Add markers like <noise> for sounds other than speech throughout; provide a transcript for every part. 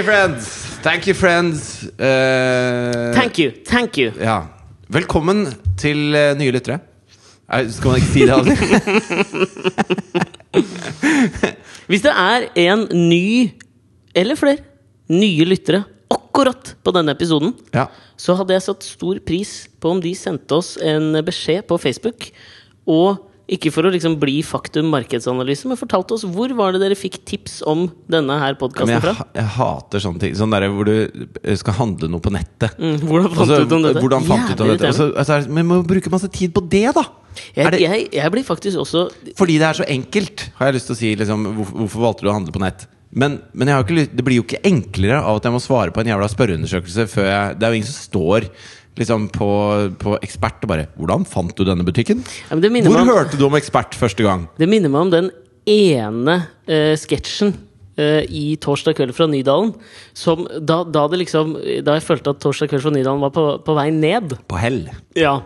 You, friends. Thank you, friends. Uh, Thank you. Thank you. Ja. Velkommen til uh, nye lyttere. Skal man ikke si det alltid? <laughs> Hvis det er en ny, eller flere, nye lyttere akkurat på denne episoden, ja. så hadde jeg satt stor pris på om de sendte oss en beskjed på Facebook. Og ikke for å liksom bli faktum markedsanalyse, men fortalte oss hvor var det dere fikk tips om denne her podkasten fra. jeg hater sånne ting. Sånn der hvor du eh, skal handle noe på nettet. Mm, hvordan fant Altså, du ut om dette? Hvordan fant du ut om dette? Altså, altså, men må bruke masse tid på det, da! Jeg, det- jeg, jeg blir faktisk også Fordi det er så enkelt, har jeg lyst til å si. Liksom, hvorfor, hvorfor valgte du å handle på nett? Men, men jeg har ikke, det blir jo ikke enklere av at jeg må svare på en jævla spørreundersøkelse før jeg Det er jo ingen som står liksom på, på Ekspert og bare 'Hvordan fant du denne butikken?' ja, Hvor meg om, hørte du om Ekspert første gang? det minner meg om den ene uh, sketsjen uh, i Torsdag kveld fra Nydalen. Som, da, da, det liksom, da jeg følte at Torsdag kveld fra Nydalen var på, på vei ned. På hell. Ja.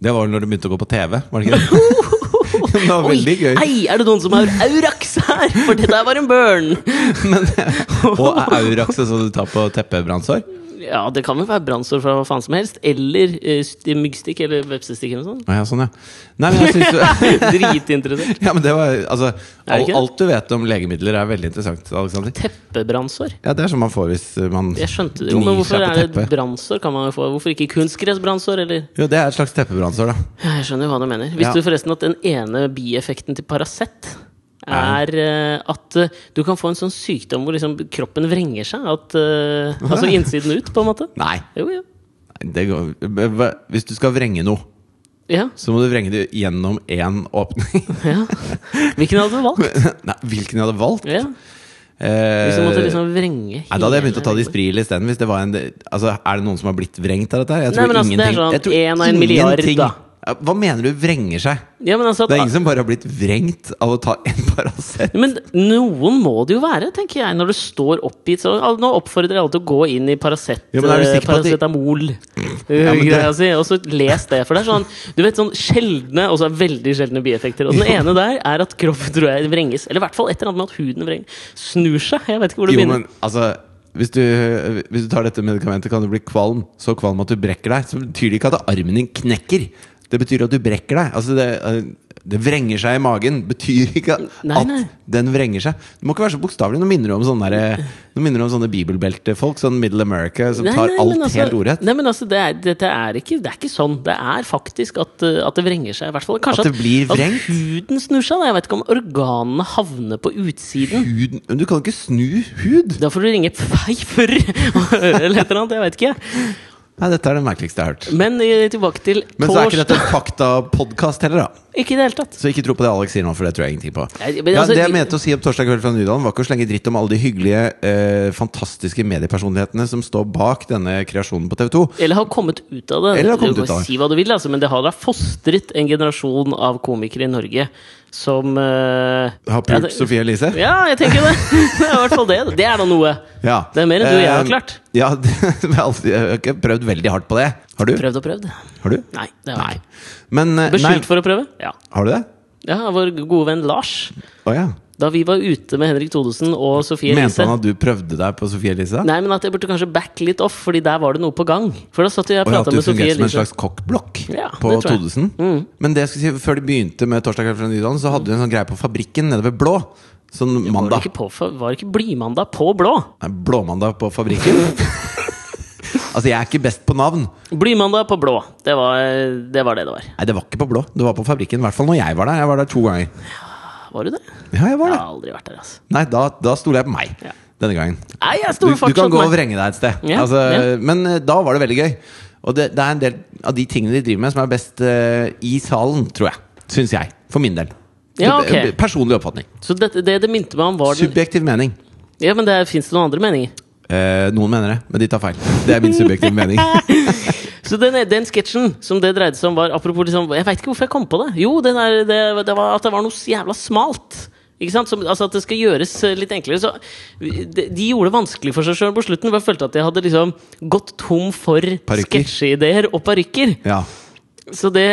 Det var vel når du begynte å gå på TV, var det ikke det? <laughs> det var veldig gøy. Hei, er det noen som har Aurax her? For det der var en burn! <laughs> Men, og er Aurax sånn du tar på teppebrannsår? Ja, det kan vel være brannsår fra hva faen som helst. Eller uh, myggstikk eller vepsestikk eller noe sånt. Ja, sånn, ja. Nei, men jeg synes jo <laughs> Dritinteressert. Ja, men det var Altså, det all, det? alt du vet om legemidler, er veldig interessant, Alexander. Teppebrannsår. Ja, det er som man får hvis man Jeg skjønte det jo, men hvorfor er det brannsår? Kan man jo få Hvorfor ikke kunstgressbrannsår, eller? Jo, det er et slags teppebrannsår, da. Ja, jeg skjønner hva du mener. Visste Ja. du forresten at den ene bieffekten til Paracet er uh, at uh, du kan få en sånn sykdom hvor liksom kroppen vrenger seg? At, uh, altså <laughs> innsiden ut, på en måte? Nei. Jo, ja. Det går, hvis du skal vrenge noe, Ja, så må du vrenge det gjennom én åpning. <laughs> ja. Hvilken hadde du valgt? <laughs> Nei, hvilken jeg hadde valgt? Ja. Hvis du måtte liksom vrenge Nei, Da hadde jeg begynt å ta de Dispril isteden. Altså, Er det noen som har blitt vrengt av dette? her? Jeg Nei, men altså, det er sånn jeg tror en av en milliard, ingenting- da. Hva mener du vrenger seg? Ja, men altså Det er ingen som bare har blitt vrengt av å ta en Paracet. Men noen må det jo være, tenker jeg, når du står oppgitt. Så, nå oppfordrer jeg alle til å gå inn i Paracet, Ja, er paracetamol, Ja, det- greia si, og så les det. For det er sånn Du vet sånn sjeldne, og så veldig sjeldne bieffekter. Og den <laughs> ene der er at kroppen tror jeg vrenges. Eller i hvert fall et eller annet med at huden vrenger. snur seg. Jeg vet ikke hvor det Jo, begynner. men altså hvis du, hvis du tar dette medikamentet, kan du bli kvalm. Så kvalm at du brekker deg. Så betyr det ikke at armen din knekker. Det betyr at du brekker deg. Altså det, eh, det vrenger seg i magen. Betyr ikke at Nei, nei. den vrenger seg. Du må ikke være så bokstavelig. Nå minner du om sånne, der- nå minner om sånne bibelbeltefolk. Sånn Middle America som Nei, tar alt altså- helt ordrett. Nei, men altså, det er, dette er ikke, det er ikke sånn. Det er faktisk at, uh, at det vrenger seg. I hvert fall kanskje At det blir vrengt? At huden snur seg. da. Jeg vet ikke om organene havner på utsiden. Huden? men du kan ikke snu hud! Da får du ringe Pfeiffer <laughs> eller et eller annet. Jeg vet ikke. Nei, dette er det merkeligste jeg har hørt. Men eh, tilbake til Men så er ikke dette en faktapodkast heller, da. Ikke i det hele tatt. Så ikke tro på det Alex sier nå, for det tror jeg ingenting på. Nei, men ja, altså, det jeg mente å si om Torsdag kveld fra Nydalen, var ikke å slenge dritt om alle de hyggelige, eh, fantastiske mediepersonlighetene som står bak denne kreasjonen på TV 2. Eller har kommet ut av det. Eller har kommet ut av det. Si hva du vil, altså, men det har da fostret en generasjon av komikere i Norge som uh, Har ja, pult det- Sofie Elise? Ja, jeg tenker det. <laughs> Det er i hvert fall det. Det er da noe. Ja. Det er mer enn du og jeg har Eh, klart. Ja, <laughs> det, jeg har alltid- jeg har ikke prøvd veldig hardt på det. Har du? Prøvd og prøvd. Har du? Nei, det har jeg ikke. Men eh, Beskyldt for å prøve? Ja. Har du det? ja. Vår gode venn Lars. Oh, ja. Da vi var ute med Henrik Thodesen og Sofie Mente Elise han at du prøvde deg på Sofie Elise? Nei, men at jeg burde kanskje back litt off, Fordi der var det noe på gang. For da satt jeg og Og at prata du med Sofie fungerte som en slags kokkblokk Ja, på. Thodesen? Mm. Men det jeg skulle si, før de begynte med Torsdag kveld fra Nydalen, så hadde de en sånn greie på Fabrikken nede ved Blå. Sånn Var det mandag. ikke, på, var det ikke Blymandag på blå? Nei, Blåmandag på Fabrikken. <laughs> altså, jeg er ikke best på navn. Blymandag på blå. Det var, det var det det var. Nei, det var ikke på Blå. Det var på Fabrikken. I hvert fall når jeg var der. Jeg var der to ganger. Var du det? Ja, jeg var Jeg har aldri vært der, altså. Nei, da, da stoler jeg på meg. Ja. Denne gangen. Nei, jeg Du, du kan gå og vrenge deg et sted. Ja, altså, ja. Men eh, da var det veldig gøy. Og det, det er en del av de tingene de driver med, som er best uh, i salen, tror jeg. Syns jeg. For min del. Ja, eh. Personlig oppfatning. Så det, det det minte meg om, var Subjektiv mening. Ja, men det fins det noen andre meninger? Eh, noen mener det, men de tar feil. Det er min subjektive mening. <laughs> Så den, den sketsjen som det dreide seg om, var apropos liksom Jeg veit ikke hvorfor jeg kom på det. Jo, den der, det, det var at det var noe så jævla smalt. Ikke sant? Som, altså At det skal gjøres litt enklere. Så de, de gjorde det vanskelig for seg sjøl på slutten. Jeg følte at jeg hadde liksom gått tom for sketsjeideer og parykker. Ja. Så det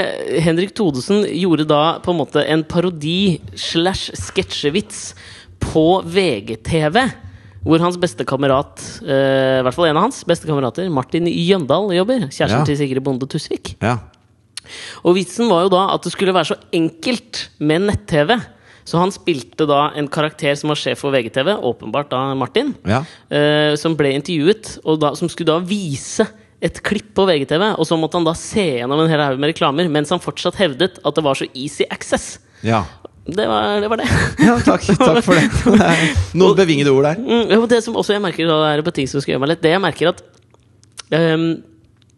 Henrik Thodesen gjorde da på en måte en parodi slash sketsjevits på VGTV. Hvor hans beste kamerat, eh, i hvert fall en av hans beste kamerater, Martin Jøndal, jobber. Kjæresten Ja. til Sigrid Bonde Tusvik. Ja. Og vitsen var jo da at det skulle være så enkelt med nett-TV. Så han spilte da en karakter som var sjef for VGTV, åpenbart da Martin, Ja. eh, som ble intervjuet, og da, som skulle da vise et klipp på VGTV. Og så måtte han da se gjennom en hel haug med reklamer, mens han fortsatt hevdet at det var så easy access. ja. Det var det. Var det. <laughs> Ja, takk, <laughs> takk for det. <laughs> Det Noen bevingede ord der. Mm, det som også jeg merker da, er på ting som skal gjøre meg litt Det jeg merker at um,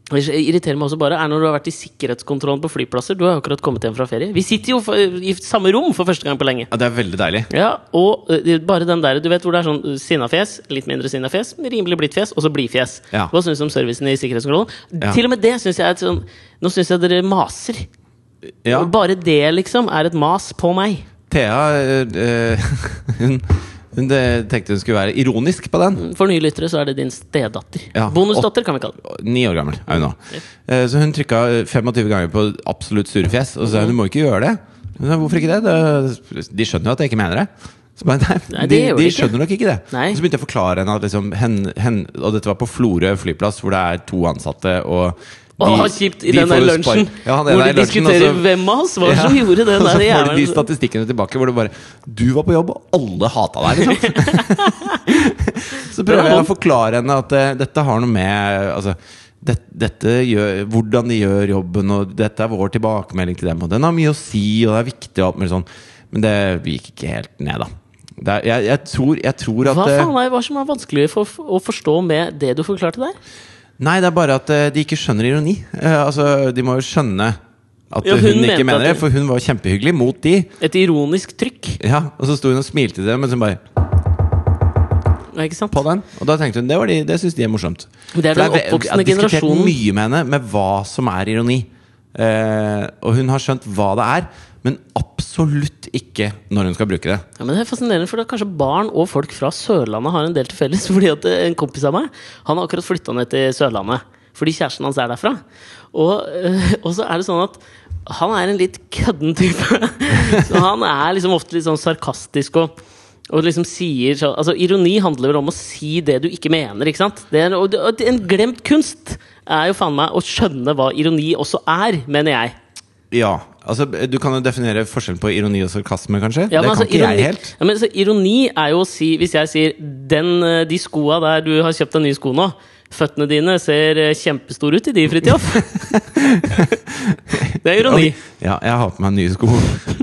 det irriterer meg også bare er når du har vært i sikkerhetskontrollen på flyplasser. Du har akkurat kommet hjem fra ferie. Vi sitter jo i samme rom for første gang på lenge. Ja, det er veldig deilig. Ja, Og eh, bare den der, du vet hvor det er sånn eh, sinnafjes, litt mindre sinnafjes, rimelig blidt fjes, og så blidfjes. Ja. Hva syns du om servicen i sikkerhetskontrollen? Ja. Til og med det syns jeg er et sånn Nå syns jeg dere maser. Ja. Bare det, liksom, er et mas på meg. Thea eh, <laughs> hun, hun tenkte hun skulle være ironisk på den. For nye lyttere så er det din stedatter. Ja, Bonusdatter, kan vi kalle det. Ni år gammel er hun nå. Eh, Så hun trykka 25 ganger på absolutt surefjes, og så sa hun du må ikke gjøre det. Sa, Hvorfor ikke det? De skjønner jo at jeg ikke mener det. Så bare, nei, Nei, de, de skjønner nok ikke det. Nei. Så begynte jeg å forklare henne at liksom, hen, hen, Og dette var på Florø flyplass, hvor det er to ansatte, og Åh, kjipt i de den der lunsjen Ja, hvor de lunsjen, diskuterer og hvem av oss var det som Ja. gjorde det? Og <laughs> så får du de statistikkene tilbake hvor det bare Du var på jobb, og alle hata deg, liksom. <laughs> så prøver jeg å forklare henne at uh, dette har noe med Altså det, dette gjør, hvordan de gjør jobben, og dette er vår tilbakemelding til dem. Og den har mye å si, og det er viktig, og alt mulig sånn. Men det gikk ikke helt ned, da. Er, jeg, jeg, tror, jeg tror at Hva eh, faen er det som er vanskelig for, å forstå med det du forklarte der? Nei, det er bare at eh, de ikke skjønner ironi. Eh, altså, De må jo skjønne at Ja, hun, hun ikke mener det, for hun var kjempehyggelig mot de. Et ironisk trykk. Ja, Og så sto hun og smilte til dem, men så bare Ja, Ikke sant? på den. Og da tenkte hun det, var de, det syns de er morsomt. Det er den oppvoksende oppvoksende Jeg har diskutert generasjonen. mye med henne med hva som er ironi. Eh, og hun har skjønt hva det er, men absolutt ikke når hun skal bruke det. Ja, men det er fascinerende, for er kanskje barn og folk fra Sørlandet har en del til felles. <laughs> Fordi at eh, En kompis av meg Han har akkurat flytta ned til Sørlandet fordi kjæresten hans er derfra. Og, eh, <laughs> og så er det sånn at han er en litt kødden type. <laughs> så han er liksom ofte litt sånn sarkastisk og og liksom sier så, altså Ironi handler vel om å si det du ikke mener. ikke sant? Det er, og, og en glemt kunst er jo faen meg å skjønne hva ironi også er, mener jeg. Ja, altså Du kan jo definere forskjellen på ironi og sarkasme, kanskje? Ja, det kan altså, ikke ironi, jeg helt. Ja, men altså, ironi er jo å si Hvis jeg sier den, eh, de skoa der du har kjøpt deg nye sko nå Føttene dine ser eh, kjempestore ut i de, Fridtjof. <laughs> det er ironi. Ja, jeg har på meg nye sko.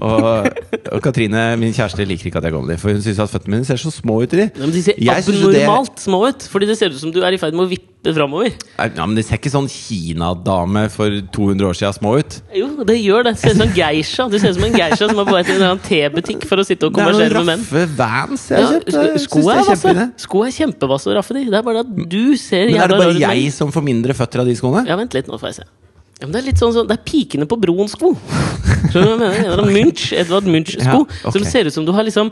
Og, og Katrine, min kjæreste, liker ikke at jeg går med de, for hun syns at føttene mine ser så små ut i de. Ja, men de ser abnormalt små ut, fordi det ser ut som du er i ferd med å vippe framover. Ja, men det ser ikke sånn Kina-dame for 200 år siden små ut. Jo, det gjør det. Ser ut som geisha. Du ser ut som en geisha som er på vei til en tebutikk for å sitte og Det er noen konversere med menn. raffe Vans jeg Ja, har kjøpt. Jeg sko er er vasse. Sko er kjempevasse og raffe, de. Det er bare at du ser Men er det bare jeg som får mindre føtter av de skoene? Ja, vent litt, nå får jeg se. Ja, men Det er litt sånn, sånn Det er pikene på broen-sko. Skjønner du hva jeg mener? En Munch, Edvard Munch-sko. Ja, okay. Som ser ut som du har liksom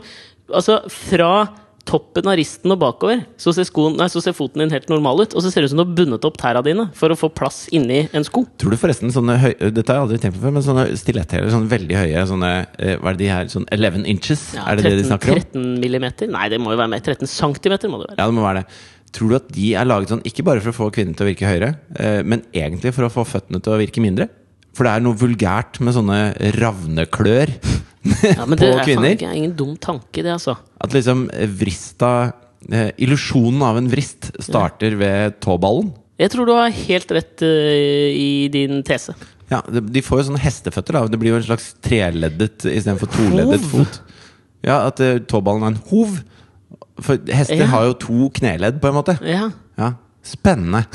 Altså, fra toppen av risten og bakover, så ser, skoen, nei, så ser foten din helt normal ut. Og så ser det ut som du har bundet opp tæra dine for å få plass inni en sko. Tror du forresten sånne høy, Dette har jeg aldri tenkt på før, men sånne stiletthæler, sånne veldig høye sånne, eh, Hva er det de her? Sånn 11 inches? Ja, er det det de snakker om? 13 millimeter? Nei, det må jo være mer. 13 centimeter må det være. Ja, det må være det. Tror du at de er laget sånn ikke bare for å få kvinner til å virke høyere, eh, men egentlig for å få føttene til å virke mindre? For det er noe vulgært med sånne ravneklør Ja, men på det er kvinner. Det er ingen dum tanke, det, altså. At liksom vrista eh, Illusjonen av en vrist starter ved tåballen. Jeg tror du har helt rett uh, i din tese. Ja, de, de får jo sånne hesteføtter, da. Det blir jo en slags treleddet istedenfor toleddet Hov? fot. Ja, at eh, tåballen er en hov. For hester Ja. har jo to kneledd, på en måte. Ja. Spennende. <laughs>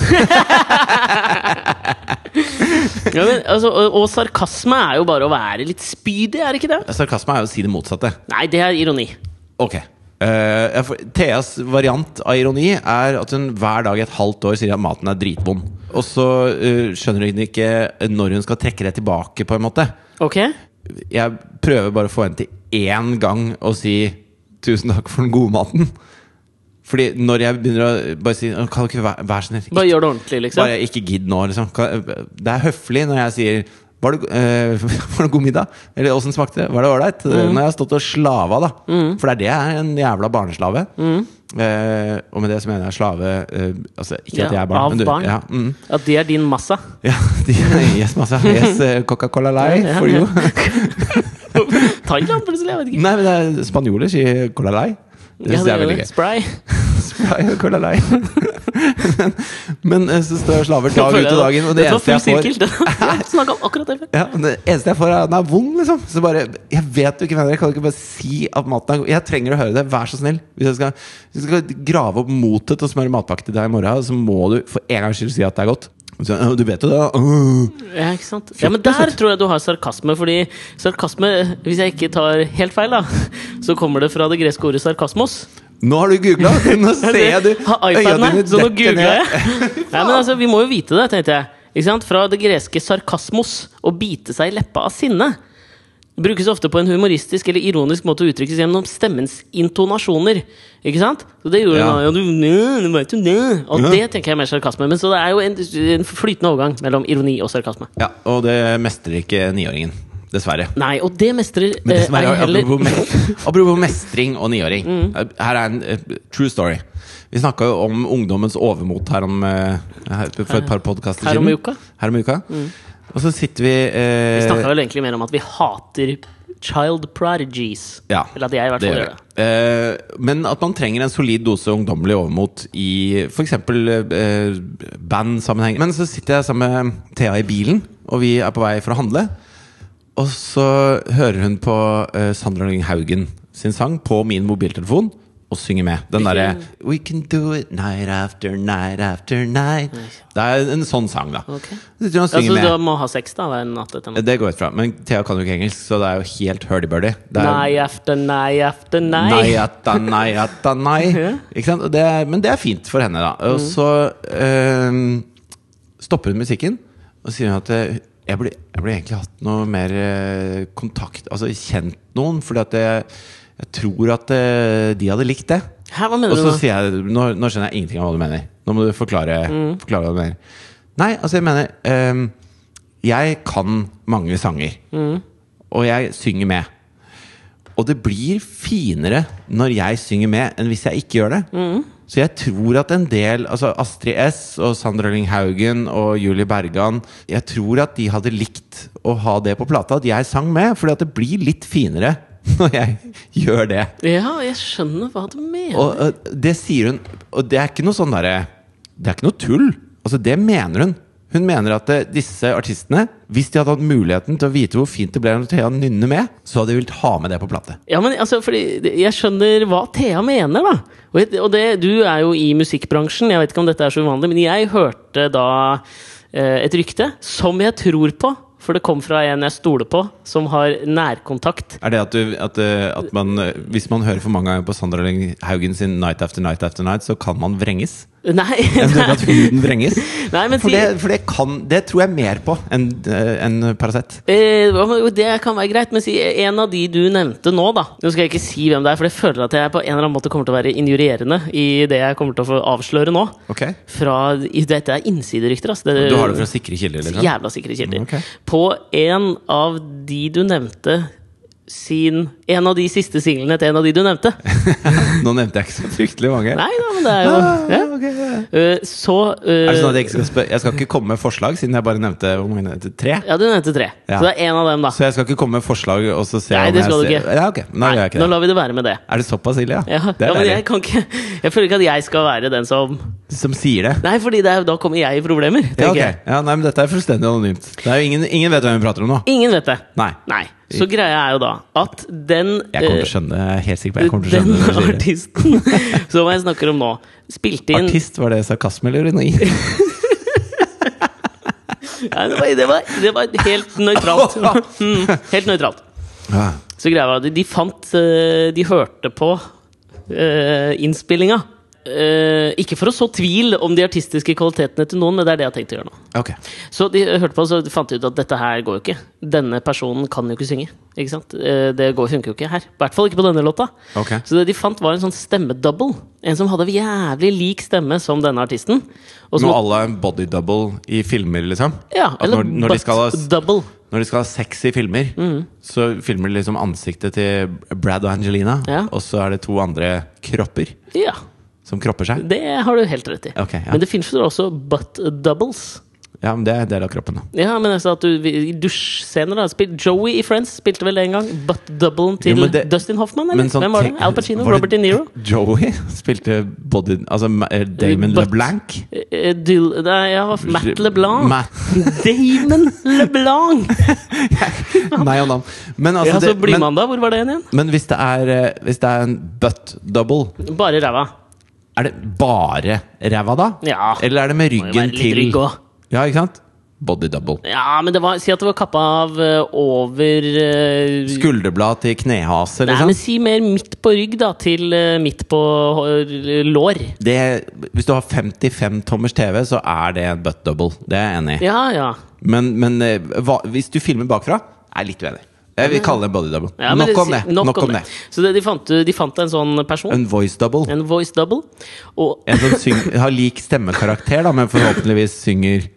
Ja, men, altså, og, og sarkasme er jo bare å være litt spydig, er det ikke det? Sarkasme er jo å si det motsatte. Nei, det er ironi. Ok. Uh, Theas variant av ironi er at hun hver dag i et halvt år sier at maten er dritvond. Og så uh, skjønner hun ikke når hun skal trekke det tilbake, på en måte. Ok? Jeg prøver bare å få henne til én gang å si 'tusen takk for den gode maten'. Fordi når jeg begynner å bare si Kan du ikke være, være så snill Bare gjør det ordentlig, liksom. Bare ikke gidd nå, liksom. Det er høflig når jeg sier var det, øh, <laughs> var det god middag? Eller åssen smakte det? Var det ålreit? Mm. Når jeg har stått og slava, da. For det er det jeg er, en jævla barneslave. Eh, og med det så mener jeg slave eh, Altså ikke at jeg er barn, men du barn. Ja, mm. At det er din massa. ja <laughs> de, yes, massa. Yes, eh, Coca-Cola Lei Ja, for ja. <laughs> you. Thailand, plutselig. Jeg vet ikke. Nei, men det er spanjoler sier Cola Lei. Det Ja, jeg er veldig gøy. Spray. Spray og Cola Line. men, men eh, så står slaver dag ut og dagen, og det det eneste jeg får sirkel. Jeg det ja, <laughs> Det eneste jeg får, er at den er vond, liksom. Så bare Jeg vet du ikke mener det. Kan du ikke bare si at maten er god? Jeg trenger å høre det. Vær så snill. Hvis jeg skal, hvis jeg skal grave opp motet til å smøre matpakke til deg i morgen, så må du for en gangs skyld si at det er godt. Så, du vet jo det, da. Ja, ikke sant? Ja, men der tror jeg du har sarkasme, fordi sarkasme, hvis jeg ikke tar helt feil, da, så kommer det fra det greske ordet sarkasmos. Nå har du googla! <laughs> Nå ser jeg du Har iPaden her, så nå googla jeg. <laughs> Nei, men altså, vi må jo vite det, tenkte jeg. Ikke sant? Fra det greske sarkasmos, å bite seg i leppa av sinne. Brukes ofte på en humoristisk eller ironisk måte å uttrykkes gjennom stemmens intonasjoner. Ikke sant? Så det gjorde Ja. ja. ja, du, nø, vet du, det. Og Ja. det tenker jeg er mer sarkasme. Men så det er jo en, en flytende overgang mellom ironi og sarkasme. Ja, og det mestrer ikke niåringen. Dessverre. Nei, og det mestrer Men dessverre, jeg er, ei heller apropos, <laughs> apropos mestring og niåring. Mm. Her er en uh, true story. Vi snakka jo om ungdommens overmot her om uh, for et par podkaster Her om uka. Mm. Her om uka. Og så sitter vi uh, Vi snakka vel egentlig mer om at vi hater child prodigies. Ja, Eller at jeg i hvert fall det gjør det. Eh, men at man trenger en solid dose ungdommelig overmot i f.eks. Uh, bandsammenheng. Men så sitter jeg sammen med Thea i bilen, og vi er på vei for å handle. Og så hører hun på uh, Sandra Lyng Haugen sin sang på min mobiltelefon. Og synger med. Den derre We can do it night after night after night. Det er en sånn sang, da. Okay. Så Altså, du må ha sex da hver natt? Det går ut fra. Men Thea kan jo ikke engelsk, så det er jo helt hurdy-burdy. Nei after night after night. Night after night after night. Ikke sant? Det er, men det er fint for henne, da. Og så øhm, stopper hun musikken og sier hun at eh, jeg burde, jeg burde egentlig hatt noe mer eh, kontakt Altså kjent noen, at jeg, jeg tror at eh, de hadde likt det. Hæ, hva mener Og så du? sier jeg nå, nå skjønner jeg ingenting av hva du mener. Nå må du forklare, Mm. forklare hva du mener. Nei, altså jeg mener um, Jeg kan mange sanger. Mm. Og jeg synger med. Og det blir finere når jeg synger med, enn hvis jeg ikke gjør det. Mm. Så jeg tror at en del Altså Astrid S og Sandra Lyng Haugen og Julie Bergan Jeg tror at de hadde likt å ha det på plata, at jeg sang med. Fordi at det blir litt finere <laughs> når jeg gjør det. Ja, jeg skjønner hva du mener. Og og det sier hun Og det er ikke noe sånn derre Det er ikke noe tull. Altså, det mener hun. Hun mener at eh, disse artistene, hvis de hadde hatt muligheten til å vite hvor fint det ble når Thea nynner med, så hadde de villet ha med det på plate. Ja, men altså, fordi Jeg skjønner hva Thea mener, da. Og, det, du er jo i musikkbransjen, jeg vet ikke om dette er så uvanlig, men jeg hørte da eh, et rykte som jeg tror på. For det kom fra en jeg stoler på, som har nærkontakt. Er det at, du, at, eh, at man Hvis man hører for mange ganger på Sandra Haugen sin Night After Night After Night, så kan man vrenges? Nei, <laughs> at huden vrenges? <laughs> nei men For si, det, for det kan Det tror jeg mer på enn en Paracet. eh, det kan være greit, men si en av de du nevnte nå, da. Nå skal jeg ikke si hvem det er, for jeg føler at jeg på en eller annen måte kommer til å være injurierende i det jeg kommer til å få avsløre nå. Okay. Fra, dette er innsiderykter, altså. Det, Du har det fra sikre kilder? liksom? Jævla sikre kilder. Okay. På en av de du nevnte sin En av de siste singlene til en av de du nevnte. <laughs> Nå nevnte jeg ikke så fryktelig mange. Nei da, men det er jo Ah, ja. okay, yeah. uh, Så uh, Er det sånn at jeg ikke skal spør Jeg skal ikke komme med forslag, siden jeg bare nevnte hvor mange nevnte? tre? Ja, du nevnte tre. Ja. Så det er en av dem, da. Så jeg skal ikke komme med forslag og så se Nei, det skal du ikke. Ja, okay. Nå Nei, gjør jeg ikke nå det. lar vi det være med det. Er det såpass ille, ja? Ja, det ja er men jeg kan ikke Jeg føler ikke at jeg skal være den som Som sier det. Nei, fordi er, da kommer jeg i problemer, Ja, okay. jeg. ja, nei, men dette er fullstendig anonymt. Det er jo ingen, ingen vet hvem vi prater om nå. Ingen vet det. Nei. Nei. Så greia er jo da at den Jeg kommer til eh, å skjønne Jeg er helt sikker på jeg kommer til å Den skjønne det. artisten <laughs> som jeg snakker om nå, spilte inn Artist, var det sarkasme eller ironi? <laughs> ja, det, var, det, var, det var helt nøytralt. <laughs> Mm, helt nøytralt. Så greia var at de fant eh, De hørte på uh, innspillinga. Eh, ikke for å så tvil om de artistiske kvalitetene til noen, men det er det jeg har tenkt å gjøre nå. Okay. Så de hørte på, så de fant ut at dette her går jo ikke. Denne personen kan jo ikke synge. Ikke sant? Uh, det går, funker jo ikke her. I hvert fall ikke på denne låta. Okay. Så det de fant, var en sånn stemmedouble. En som hadde jævlig lik stemme som denne artisten. Og som, Når alle er body double i filmer, liksom? ja, At eller når, når, de butt ha, double. når de skal ha sex i filmer, så filmer de liksom ansiktet til Brad og Angelina, Ja. og så er det to andre kropper. Ja. Som kropper seg? Det har du helt rett i. Ok, ja. Men det finnes jo også butt doubles. Ja, men det er en del av kroppen, da. Ja, men jeg sa at du I dusjscener, da. Spil, Joey i Friends spilte vel det en gang? Butt-doublen til Jo, det- Dustin Hoffman, eller? Sånn Hvem var det? Al Pacino? det Robert De Niro? <laughs> Joey spilte body Altså eh, Damon But- LeBlanc. Uh, Dil, nei, ja, Matt LeBlanc. Matt. <laughs> Damon LeBlanc! <laughs> Nei og navn. Men, altså, Ja, så blir man da. Hvor var det igjen? men hvis, det er, hvis det er en butt double, Bare ræva. Er det bare ræva da? Ja. Eller er det med ryggen til rygg. Ja, ikke sant? Body double. Ja, men det var, si at det var kappa av eh, over uh, Skulderblad til knehase, Nei, men liksom. si mer midt på rygg, da, til uh, midt på uh, lår. Det, hvis du har 55 tommers TV, så er det en butt double. Det er jeg enig i. Ja, ja. Men, men hva, hvis du filmer bakfra, er jeg litt uenig. Jeg vil kalle det en body double. ja nok om det. Nok, Nok, om det. Så det, de, fant, de fant en sånn person. En voice double. En voice double. En som synger, har lik stemmekarakter, da, men forhåpentligvis synger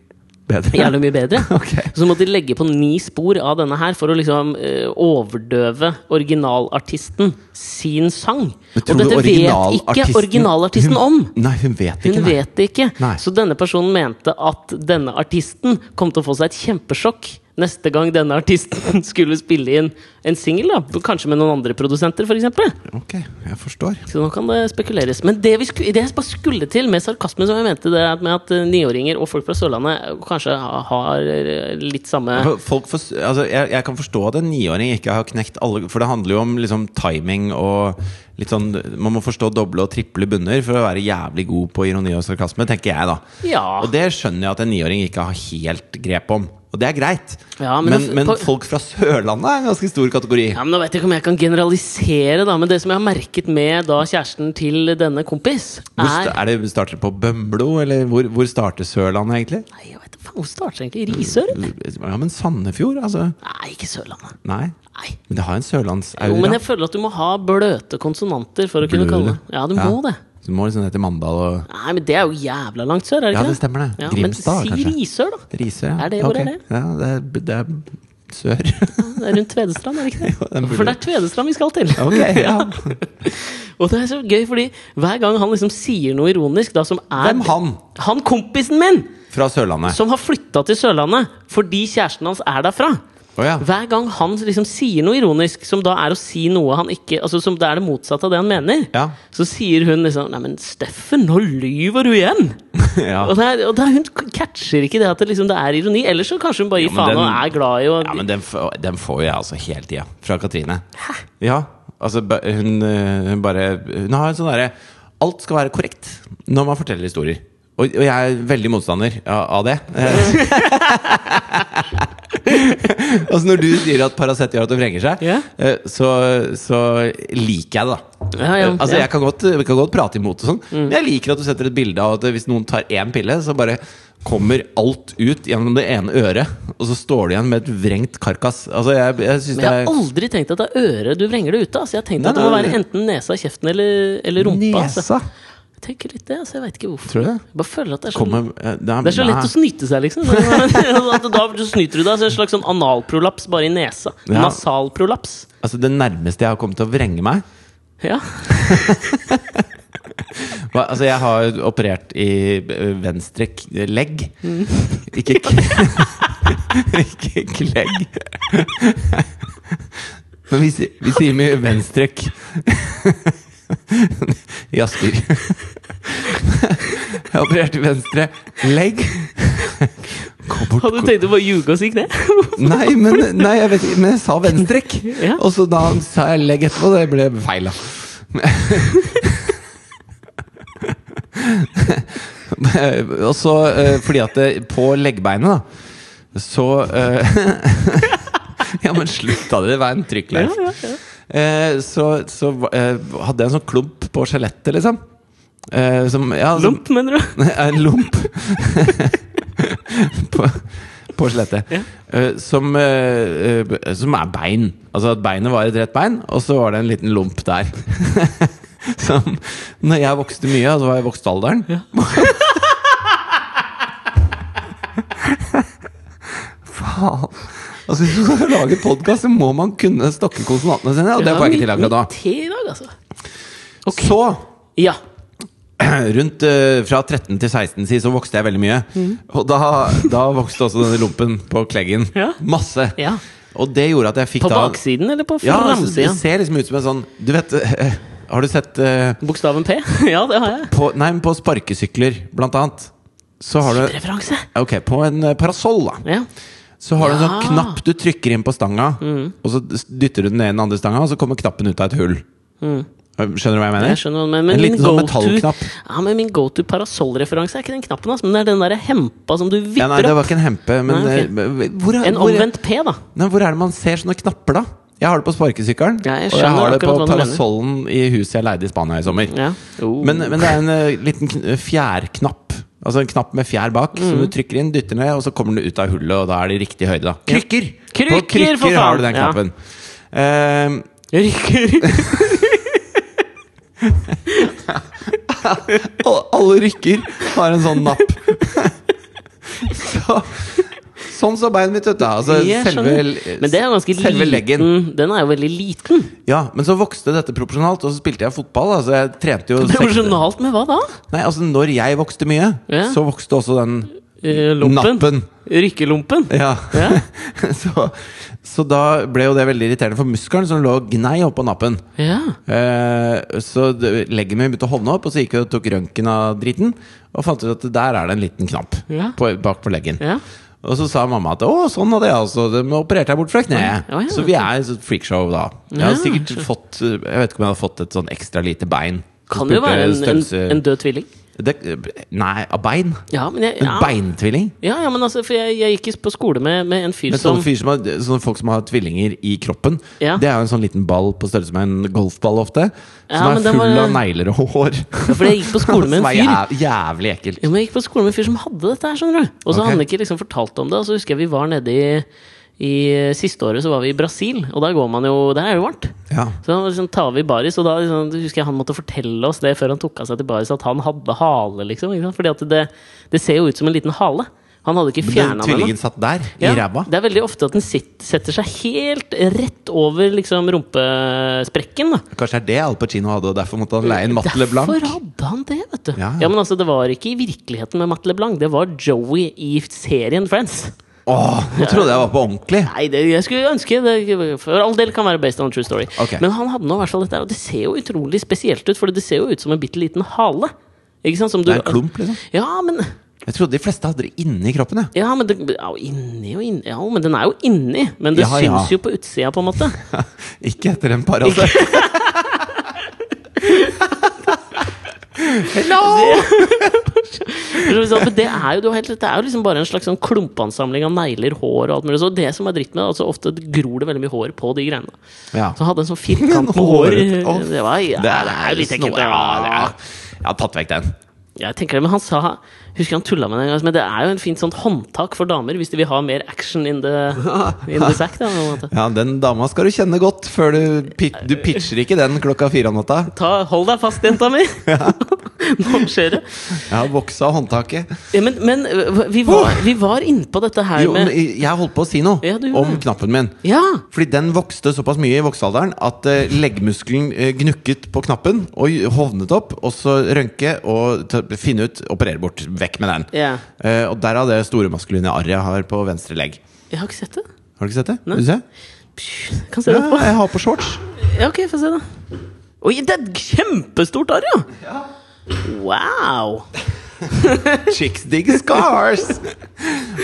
bedre. <laughs> jævlig mye bedre. <laughs> Okay. Så måtte de legge på ni spor av denne her for å liksom uh, overdøve originalartisten sin sang. Og dette vet ikke originalartisten- om! hun! Nei, hun vet ikke. Hun vet det ikke. Så denne personen mente at denne artisten kom til å få seg et kjempesjokk neste gang denne artisten <laughs> skulle spille inn en singel. Kanskje med noen andre produsenter, f.eks. Ok, jeg forstår. Så nå kan det spekuleres. Men det, vi sku, det jeg bare skulle til med sarkasme, som jeg mente, det er med at eh, niåringer og folk fra Sørlandet kanskje har eh, litt samme Folk for, altså, jeg, jeg kan forstå at en niåring ikke har knekt alle For det handler jo om liksom, timing og litt sånn Man må forstå doble og triple bunner for å være jævlig god på ironi og sarkasme, tenker jeg, da. Ja. Og det skjønner jeg at en niåring ikke har helt grep om. Og det er greit. Ja, men men, men, på- folk fra Sørlandet er en ganske stor kategori. Ja, men Nå vet jeg ikke om jeg kan generalisere, da, men det som jeg har merket med da kjæresten til denne kompis, er hvor, er det starter på Bømlo, eller hvor, hvor starter Sørlandet egentlig? Nei, jeg vet ikke, faen, Hvor starter det egentlig? Risør? Ja, men Sandefjord, altså. Nei, ikke Sørlandet. Nei. Nei. Men det har en Jo, men jeg føler at du må ha bløte konsonanter for å kunne kalle det Ja, du må det. Så du må liksom ned til Mandal og Nei, men det er jo jævla langt sør, er det Ja, ikke det stemmer det. Ja, Grimstad, men si. Risør, da. Risør, ja. Er det- hvor er det? Ja, det er, det er sør. Det er rundt Tvedestrand, er det ikke det? <laughs> Jo, For det er Tvedestrand vi skal til. <laughs> Ok, ja. <laughs> Og det er så gøy, fordi hver gang han liksom sier noe ironisk, da, som er Hvem han? Han kompisen min! Fra Sørlandet. Som har flytta til Sørlandet fordi kjæresten hans er derfra. Å ja. Hver gang han liksom sier noe ironisk, som da er å si noe han ikke Altså som det er det motsatte av det han mener, Ja. så sier hun liksom Nei, men Steffen, nå lyver du igjen! <laughs> ja. Og, det er, og det er, hun catcher ikke det at det, liksom, det er ironi. Ellers så kanskje hun bare gir faen og er glad i å Ja, men den, får- den får jo jeg altså hele tida. Fra Katrine. Hæ? Ja, altså hun, øh, hun bare Hun har en sånn derre Alt skal være korrekt når man forteller historier. Og, og jeg er veldig motstander av det. <laughs> <laughs> <laughs> altså Når du sier at Paracet gjør at du vrenger seg, eh, så, så liker jeg det, da. Ja, ja, altså ja. Jeg kan godt, kan godt prate imot, og sånn men jeg liker at du setter et bilde av at hvis noen tar én pille, så bare kommer alt ut gjennom det ene øret, og så står du igjen med et vrengt karkas. Altså Jeg, jeg Men jeg har aldri tenkt at det er øret du vrenger det ut av. Altså jeg har tenkt Nei, at det må nei, være enten nesa, kjeften eller, eller rumpa. Altså. Nesa? Jeg tenker litt det, altså. Jeg vet ikke hvorfor. Tror du det? Jeg bare føler at det er så, Kommer, eh, det det er så lett å snyte seg, liksom. <laughs> at da snyter du deg. Så en slags sånn analprolaps bare i nesa. Ja. Nasalprolaps. Altså Det nærmeste jeg har kommet til å vrenge meg Ja. <laughs> hva- Altså Jeg har operert i eh, venstre k- legg. Mm. Ikke <laughs> k Ikke klegg. Men vi, sier- vi sier mye venstre k I Asker. Jeg <laughs> opererte venstre legg. Bort Hadde du tenkt å bare ljuge og si kne? <laughs> Nei, men, nei, jeg vet ikke, men jeg sa venstrekk. <laughs> Ja. Og så da sa jeg legg etterpå. og Det ble feil, da. og så eh, fordi at det, på leggbeinet, da, så eh, Ja, men slutt da, det var en trykkleif. Ja, ja, ja. Eh, så så eh, hadde jeg en sånn klump på skjelettet, liksom. Eh, som, ja, som- Lomp, mener du? <laughs> Nei, En lomp <laughs> på, på skjelettet. Ja. Eh, som, eh, eh, som er bein. Altså at beinet var et rett bein, og så var det en liten lomp der. <laughs> som Når jeg vokste mye, altså var jeg vokst alderen ja. Faen. Altså Hvis du skal <laughs> lage podkast, så må man kunne stokke konsonantene sine, og det får jeg ikke til akkurat da. Dag, altså. Så Ja. <clears throat> rundt uh, fra 13 til 16 si, så vokste jeg veldig mye. Og da, da vokste også denne lompen på kleggen. Ja. Masse. Ja. Og det gjorde at jeg fikk På da baksiden eller på Ja, altså, det ser liksom ut som en sånn Du vet uh, Har du sett uh, Bokstaven P? <laughs> ja, det har jeg. på, Nei, men på sparkesykler, blant annet, så har du Referanse. Ok, på en parasoll, da. Ja. Så har du en sånn. Mm. knapp du trykker inn på stanga, og så dytter du den ned i den andre stanga, og så kommer knappen ut av et hull. Skjønner du hva jeg mener? Mm. Jeg skjønner, hva jeg mener men En liten sånn metallknapp. Ja, men min go to parasollreferanse er ikke den knappen, altså, men det er den der hempa som du Ja, nei, det var ikke en hempe, men Nei, eh, hvor, er, En hvor, omvendt P, da. nei, hvor er det man ser sånne knapper, da? Jeg har det på sparkesykkelen, Ja, jeg og jeg skjønner har det på akkurat hva du mener. parasollen i huset jeg leide i Spania i sommer. Ja. Oh. Men, men det er en eh, liten kn- fjærknapp. Altså en knapp med fjær bak, som Mm. du trykker inn, dytter ned, og så kommer den ut av hullet, og da er det i riktig høyde. da Krykker! Krykker, På krykker for faen! har du den Ja. knappen. Eh, Rykker. <laughs> alle, alle rykker har en sånn napp. <laughs> så, sånn så beinet mitt ut, da. Altså, selve. Men det er ganske liten. leggen. Den er jo veldig liten. Ja, men så vokste dette proporsjonalt, og så spilte jeg fotball. Altså, jeg trente jo Proporsjonalt med hva da? Nei, altså Når jeg vokste mye, Ja. så vokste også den Lumpen Lompen? nappen. Rykkelompen? Ja. Ja. <laughs> så, så da ble jo det veldig irriterende for muskelen som lå gnei oppå nappen. Ja. Eh, så leggen min begynte å hovne opp, og så gikk vi og tok røntgen av driten. Og fant ut at der er det en liten knapp Ja. på, bak på leggen. Og så sa mamma at å, sånn var det, altså. De opererte jeg bort fra kneet. Oh, ja, så vi er et freakshow da. Jeg har hadde sikkert fått Jeg vet ikke om jeg hadde fått et sånn ekstra lite bein. Kan jo være en, en, en død tvilling. Det, Nei, av bein? Ja, men jeg, En beintvilling? Ja, ja, men altså, for jeg, jeg gikk på skole med, med en fyr Men som sånne, fyr som har, sånne folk som har tvillinger i kroppen, Ja. det er jo en sånn liten ball på størrelse med en golfball ofte. Ja, Som er full var- av negler og hår. Ja, for jeg gikk på skole med en <laughs> Som er fyr. jævlig ekkelt. Ja, men jeg gikk på skole med en fyr som hadde dette her, skjønner du. Og så okay. hadde han ikke liksom fortalt om det. Og så husker jeg vi var nede i, i Siste året så var vi i Brasil, og der går man jo Der er jo varmt. Ja. Så liksom tar vi baris, og da liksom, husker jeg han måtte fortelle oss det før han tok av seg til baris, at han hadde hale, liksom. Fordi at det, det ser jo ut som en liten hale. Han hadde ikke fjerna den. tvillingen satt der, i ræva. det er veldig ofte at den sitter, setter seg helt rett over liksom rumpesprekken. da Kanskje det er det Al Pacino hadde, og derfor måtte han leie en Matt LeBlanc? Derfor hadde han det, vet du. Ja, Ja, ja. Men altså, det var ikke i virkeligheten med Matt LeBlanc. Det var Joey i serien Friends. Åh, nå trodde jeg var på ordentlig! Nei, det, jeg skulle ønske det For all del kan være based on a true story. Okay. Men han hadde nå i hvert fall dette her, og det ser jo utrolig spesielt ut, for det ser jo ut som en bitte liten hale. Ikke sant? Som du, Det er en klump, liksom. Ja, men Jeg trodde de fleste hadde det inni kroppen. jeg. ja, men, det, ja, inni og inni Ja, men den er jo inni. Men det Ja, ja. syns jo på utsida, på en måte. <laughs> Ikke etter en <laughs> Paracet. Men det er jo, du har helt, det er jo liksom bare en slags sånn klumpansamling av negler, hår og alt mulig. Så det som er dritt med det, altså ofte gror det veldig mye hår på de greiene. Ja. Så han hadde en sånn firkant <laughs> med hår. Det var ja, det er jo litt ekkelt. Ja, det er- Jeg har tatt vekk den. Jeg tenker det, men han sa Husker han tulla med det en gang, men det er jo en fint sånt håndtak for damer hvis de vil ha mer action in the, in the sack. Da. <laughs> Ja, Den dama skal du kjenne godt før du, du pitcher ikke den klokka fire om natta. Ta, hold deg fast, jenta mi! <laughs> Nå skjer det. Jeg har voksa håndtaket. Ja, men, men øh, vi var, vi var inne på dette her Jo, med jeg holdt på å si noe Ja, om knappen min. Ja! Fordi den vokste såpass mye i voksealderen at uh, leggmuskelen uh, gnukket på knappen og hovnet opp. Og så rønke og finne ut, operere bort. Vekk med den. ja. Eh, og derav det store maskuline arret jeg har på venstre legg. Jeg har ikke sett det. Har du ikke sett det? Nei. Vil du se? Psh, Kan se det Ja, etterpå. jeg har på shorts. Ja, ok, få se, da. Oi, det er et kjempestort arr, ja! Wow! <laughs> Chicks dig scars!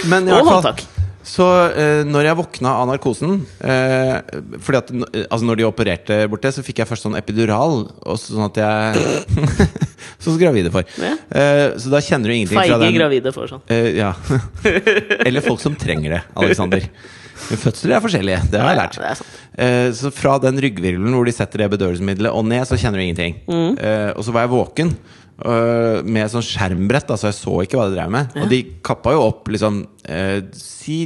Men i Og hvert fall håndtak. Så eh, når jeg våkna av narkosen eh, Fordi at n- altså Når de opererte bort det, så fikk jeg først sånn epidural. Og så- sånn at jeg Sånn <laughs> som gravide får. Ja. Uh, så da kjenner du ingenting fra Feige den gravide får sånn. Uh, ja. <laughs> Eller folk som trenger det, Alexander. Fødsler er forskjellige, det har jeg lært. Ja. Eh, så fra den ryggvirvelen hvor de setter det bedøvelsesmiddelet og ned, så kjenner du ingenting. Mm. Og så var jeg våken med sånn skjermbrett, så jeg så ikke hva de drev med. Og de kappa jo opp liksom Si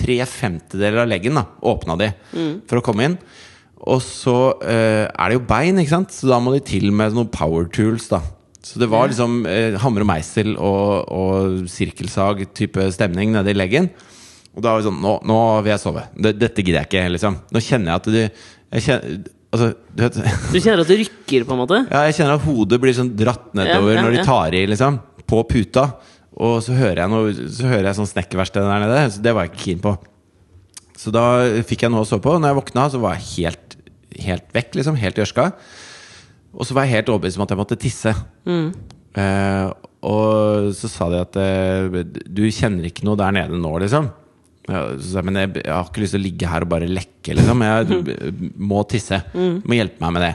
tre femtedeler av leggen, da. Åpna de Mm. for å komme inn. Og så eh, er det jo bein, ikke sant? så da må de til med noen power tools. da Så det var liksom eh, hammer og meisel og, og sirkelsag-type stemning nede i leggen. Og da var det sånn Nå, nå vil jeg sove. Det, dette gidder jeg ikke. liksom Nå kjenner jeg at du jeg kjenner, Altså, du vet <laughs> Du kjenner at det rykker, på en måte? Ja, jeg kjenner at hodet blir sånn dratt nedover Ja, ja, når de tar i, liksom. På puta. Og så hører jeg, noe, så hører jeg sånn snekkerverksted der nede. Så det var jeg ikke keen på. Så da fikk jeg noe å sove på. Og Når jeg våkna, så var jeg helt, helt vekk, liksom. Helt gjørska. Og så var jeg helt overbevist om at jeg måtte tisse. Eh, og så sa de at eh, du kjenner ikke noe der nede nå, liksom. Ja, så men jeg, jeg har ikke lyst til å ligge her og bare lekke, liksom. Jeg må tisse. Du må hjelpe meg med det.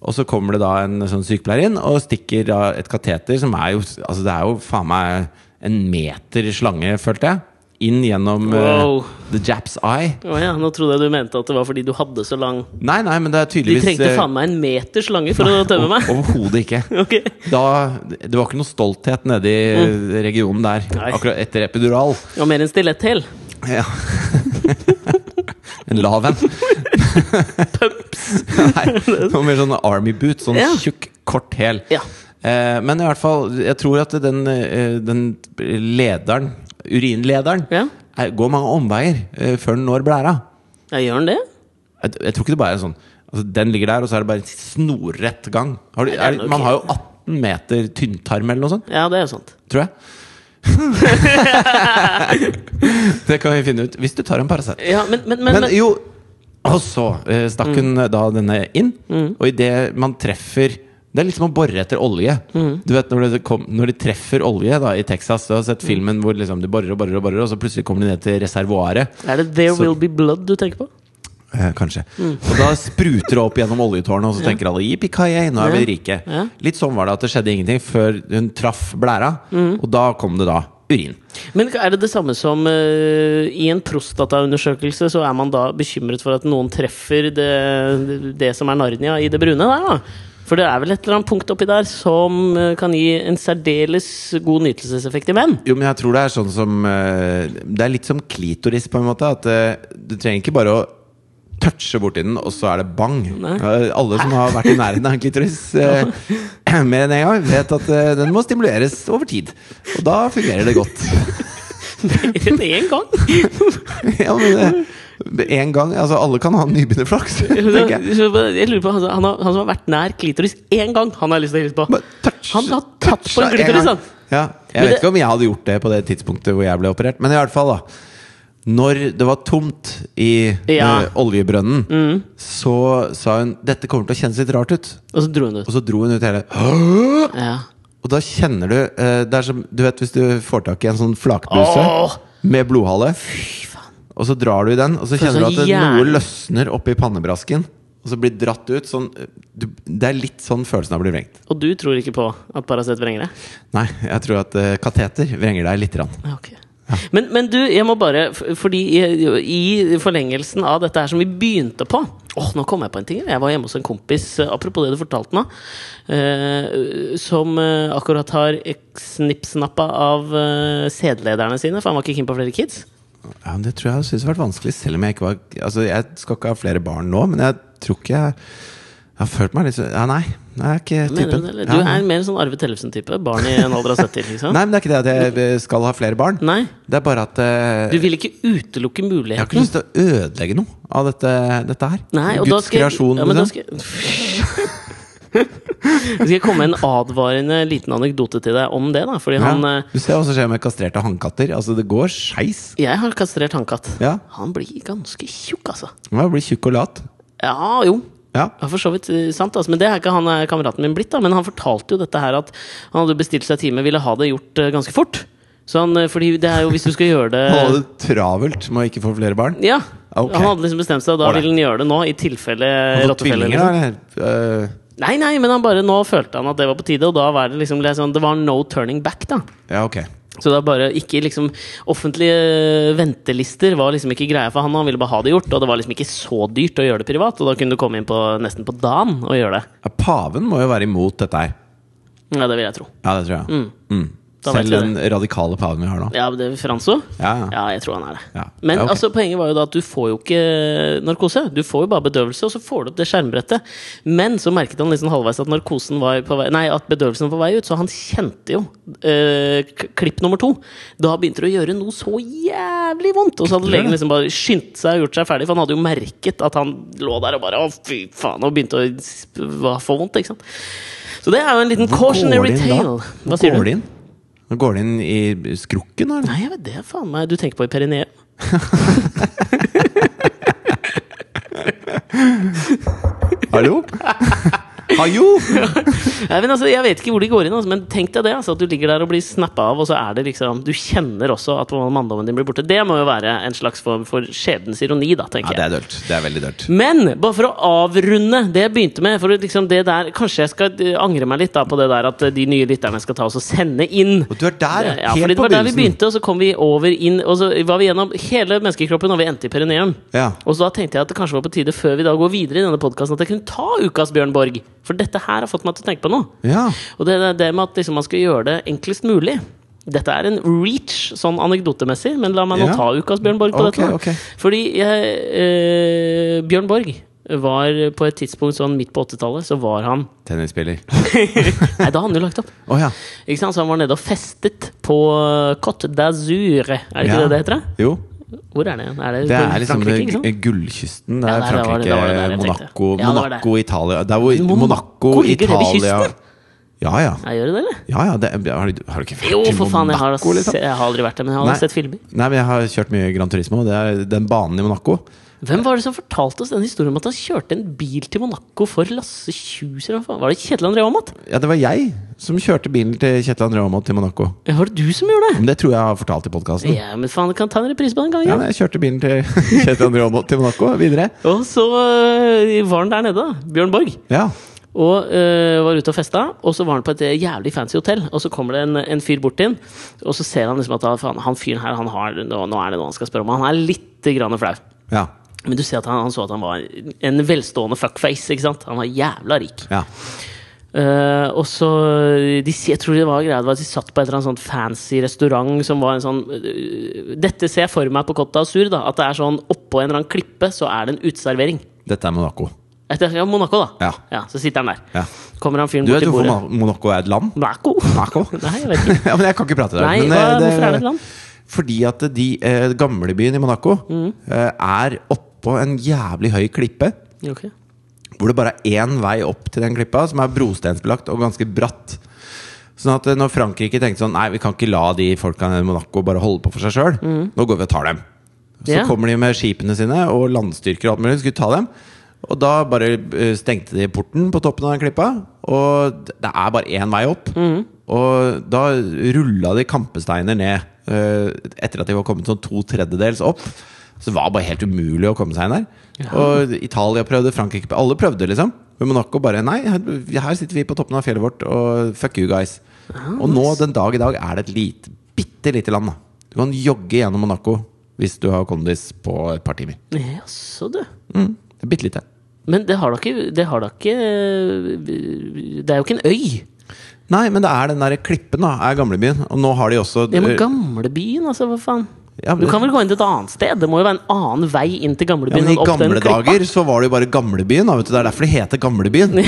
Og så kommer det da en sånn sykepleier inn og stikker da et kateter som er jo Altså det er jo faen meg en meter slange, følte jeg. Inn gjennom wow. uh, the Japs eye. Å ja, nå trodde jeg du mente at det var fordi du hadde så lang Nei, nei, men det er tydeligvis De trengte eh, faen meg en meter slange for å tømme meg! <laughs> Overhodet ikke. <laughs> okay. Da, det var ikke noe stolthet nede i regionen der Mm. Nei. akkurat etter epidural. Og mer en stiletthæl. Ja. <laughs> en lav en. Nei, noe mer sånn Army boot. Sånn Ja. tjukk, kort hæl. Ja. Eh, men i hvert fall, jeg tror at den, eh, den lederen, urinlederen, Ja. er, går mange omveier uh, før den når blæra. ja, gjør den det? Jeg, jeg tror ikke det bare er sånn altså, Den ligger der, og så er det bare en snorrett gang. Har du, er man har jo 18 meter tynntarm eller noe sånt, Ja, det er sant. tror jeg. <laughs> det kan vi finne ut hvis du tar en Paracet. Ja, men, men, men, Men jo Og så uh, stakk hun Mm. eh, da denne inn, og idet man treffer det er litt som å bore etter olje. Mm. Du vet når, det kom, når de treffer olje da i Texas Du har sett filmen hvor liksom de borer og borer, og borer og så plutselig kommer de ned til reservoaret. er det There så- Will Be Blood du tenker på? Eh, kanskje. Mm. Og da spruter det opp gjennom oljetårnet, og så tenker alle yippee nå er vi rike. Ja. Litt sånn var det at det skjedde ingenting før hun traff blæra, Mm. og da kom det da urin. Men er det det samme som uh, i en prostataundersøkelse, så er man da bekymret for at noen treffer det, det som er Narnia i det brune der, da? For det er vel et eller annet punkt oppi der som eh, kan gi en særdeles god nytelseseffekt i menn? Jo, men jeg tror det er sånn som eh, Det er litt som klitoris, på en måte. At eh, du trenger ikke bare å touche borti den, og så er det bang. Nei. Alle som har vært i nærheten av en klitoris <laughs> ja. mer enn én gang, vet at den må stimuleres over tid. Og da fungerer det godt. <laughs> Med en gang! <laughs> ja, men eh, en gang Altså, alle kan ha nybegynnerflaks, <laughs> tenker jeg. Jeg lurer på, han, han, har, han som har vært nær klitoris én gang, han har lyst til å hilse på. Touch- Han har tatt på en klitoris, han! Ja, jeg vet det- ikke om jeg hadde gjort det på det tidspunktet hvor jeg ble operert, men i hvert fall, da. Når det var tomt i Ja. eh, oljebrønnen, så sa hun 'Dette kommer til å kjennes litt rart ut'. Og så dro hun ut. Og så dro hun ut hele <gasps> Ja. Og da kjenner du eh, Det er som Du vet hvis du får tak i en sånn flakbuse Åh! med blodhale. Og så drar du i den, og så kjenner du sånn at noe løsner oppi pannebrasken, og så blir dratt ut sånn eh, du, Det er litt sånn følelsen av å bli vrengt. Og du tror ikke på at Paracet vrenger deg? Nei, jeg tror at uh, kateter vrenger deg lite grann. Ja. Men, men du, jeg må bare Fordi i, i forlengelsen av dette her som vi begynte på Åh, nå kom jeg på en ting. Jeg var hjemme hos en kompis, eh, apropos det du fortalte nå, eh, som eh, akkurat har snippsnappa av uh, sædlederne sine, for han var ikke keen på flere kids. Ja, Det tror jeg synes har vært vanskelig, selv om jeg ikke var Altså, jeg skal ikke ha flere barn nå, men jeg tror ikke jeg Jeg har følt meg litt Ja, nei. Jeg er ikke typen. du Du er mer en sånn Arve Tellefsen-type. Barn i en alder av 70, liksom. Nei, men det er ikke det at jeg skal ha flere barn. Nei. Det er bare at uh, Du vil ikke utelukke muligheten. Jeg har ikke lyst til å ødelegge noe av dette, dette her. Nei, og da Guds skal kreasjon, ja, men da liksom. <laughs> skal jeg- komme med en advarende liten anekdote til deg om det. da Fordi han Ja. eh, Du ser hva som skjer med kastrerte hannkatter. Altså, det går skeis. Jeg har kastrert hannkatt. Ja. Han blir ganske tjukk, altså. Han blir tjukk og lat. Ja, jo. Ja. For så vidt eh, sant, altså. Men det er ikke han eh, kameraten min blitt. da Men han fortalte jo dette her at han hadde bestilt seg time, ville ha det gjort ganske fort. Sånn, fordi det er jo hvis du skal gjøre det <laughs> Han hadde det travelt med å ikke få flere barn. Ja. Okay. Han hadde liksom bestemt seg, og da ville han gjøre det nå, i tilfelle rottefelle. Liksom. Nei, nei, men han bare, nå følte han at det var på tide, og da var det liksom sånn, Det var no turning back, da. ja, ok. Så det bare ikke liksom Offentlige ventelister var liksom ikke greia for han. Han ville bare ha det gjort, og det var liksom ikke så dyrt å gjøre det privat. Og da kunne du komme inn på nesten på dagen og gjøre det. Ja, paven må jo være imot dette her. Ja, det vil jeg tro. Ja, det tror jeg. Mm. Mm. Da Selv den radikale paven vi har nå. Ja, det er Franzo? Ja, ja. Ja, jeg tror han er det. Ja. Men Ja, ok. altså, poenget var jo da at du får jo ikke narkose. Du får jo bare bedøvelse, og så får du opp det skjermbrettet. Men så merket han liksom halvveis at narkosen var på vei Nei, at bedøvelsen var på vei ut, så han kjente jo øh, klipp nummer to. Da begynte det å gjøre noe så jævlig vondt! Og så hadde legen liksom bare skyndt seg og gjort seg ferdig, for han hadde jo merket at han lå der og bare Å, fy faen! Og begynte å få vondt, ikke sant. Så det er jo en liten Hvor cautionary da? tale. Hva sier går det inn? Nå går det inn i skrukken, eller? Nei, jeg vet det, faen meg. Du tenker på i perineum? <laughs> Hallo? <laughs> Hallo? Nei, men altså, jeg vet ikke hvor de går inn, altså, men tenk deg det. Altså, at du ligger der og blir snappa av, og så er det liksom Du kjenner også at manndommen din blir borte. Det må jo være en slags form for skjebnens ironi, da, Ja, det er dølt. Det er veldig dølt. Men bare for å avrunde det jeg begynte med for liksom det der, Kanskje jeg skal eh, angre meg litt da på det der at eh, de nye lytterne skal ta oss og sende inn. Og du er der, Ja, helt fordi det var der vi begynte, og så kom vi over inn Og så var vi gjennom hele menneskekroppen, og vi endte i perineum. Ja. Og så da tenkte jeg at det kanskje var på tide, før vi da går videre i denne podkasten, at jeg kunne ta ukas Bjørn Borg. For dette her har fått meg til å tenke på noe. ja. Og det det med at liksom man skal gjøre det enklest mulig. Dette er en reach, sånn anekdotemessig, men la meg nå Ja. ta ukas Bjørn Borg på okay, dette. Okay. Fordi jeg, eh, Bjørn Borg var på et tidspunkt sånn midt på 80-tallet, så var han <laughs> Tennisspiller. Nei, da hadde han jo lagt opp. Oh, ja. Ikke sant? Så han var nede og festet på Côte d'Azur. Er det ikke ja. det det heter? Jo. Hvor er det? Er det, Det er liksom gu- gullkysten. Det er Frankrike, det det jeg. Monaco, Ja. Monaco, Italia Der hvor Mon Monaco Monaco, det Italia? Ja ja. Ja, gjør det eller? ja, ja det, har, du, har du ikke vært Jo, til for faen, jeg har, liksom? jeg har aldri vært der, men jeg har Nei. sett filmer. Nei, men jeg har kjørt mye Gran Turismo. Det er den banen i Monaco. Hvem var det som fortalte oss den historien om at han kjørte en bil til Monaco for Lasse Kjus? Var det Kjetil André Aamodt? Ja, det var jeg som kjørte bilen til Kjetil André Aamodt til Monaco. Ja, var det du som gjorde det? Men det tror jeg har fortalt i podkasten. Ja, men faen, kan ta en reprise på den gangen. Ja, jeg kjørte bilen til <laughs> Kjetil André Aamodt til Monaco. Videre. Og så øh, var han der nede, da. Bjørn Borg. Ja. Og øh, var ute og festa, og så var han på et jævlig fancy hotell. Og så kommer det en, en fyr bort til han, og så ser han liksom at han, faen, han fyren her, han har, nå, nå er det noe han skal spørre om. Han er lite grann flau. Ja. Men du ser at han, han så at han var en velstående fuckface. ikke sant? Han var jævla rik. ja. Uh, og så de, Jeg tror det var greia det var at de satt på et eller annet sånt fancy restaurant som var en sånn uh, Dette ser jeg for meg på Côte d'Azur. da, At det er sånn oppå en eller annen klippe så er det en uteservering. Dette er Monaco. Etter, ja, Monaco, da. Ja. Så sitter han der. Ja. Kommer han fyren bort til bordet. Du vet hvorfor Monaco er et land? Monaco? Monaco? <laughs> Nei, jeg vet ikke. <laughs> ja, men jeg kan ikke prate der. Nei, men, hva, eh, det- hvorfor er det et land? Fordi at de eh, gamlebyen i Monaco Mm. eh, er oppå en jævlig høy klippe. Okay. Hvor det bare er én vei opp til den klippa, som er brostensbelagt og ganske bratt. Sånn at eh, når Frankrike tenkte sånn Nei, vi kan ikke la de folka i Monaco bare holde på for seg sjøl. Nå går vi og tar dem. Så yeah. Kommer de med skipene sine og landstyrker og alt mulig. Skulle ta dem. Og da bare eh, stengte de porten på toppen av den klippa. Og det er bare én vei opp. Mm. Og da rulla de kampesteiner ned eh, etter at de var kommet sånn to tredjedels opp. Så det var bare helt umulig å komme seg inn der. Og Italia prøvde, Frankrike Alle prøvde, liksom. Men Monaco bare Nei, her, sitter vi på toppen av fjellet vårt, og fuck you guys. Og nå, den dag i dag, er det et lite, bitte lite land. da Du kan jogge gjennom Monaco hvis du har kondis på et par timer. Jaså, du. Mm, bitte lite. Men det har da ikke Det har da ikke Det er jo ikke en øy. Nei, men det er den der klippen, da, er gamlebyen. Og nå har de også Ja, men gamlebyen, altså, hva faen? Ja, men- Du kan vel gå inn til et annet sted? Det må jo være en annen vei inn til ja, gamlebyen. men I gamle dager så var det jo bare Gamlebyen. Da, vet du. Det er derfor det heter Gamlebyen. <laughs>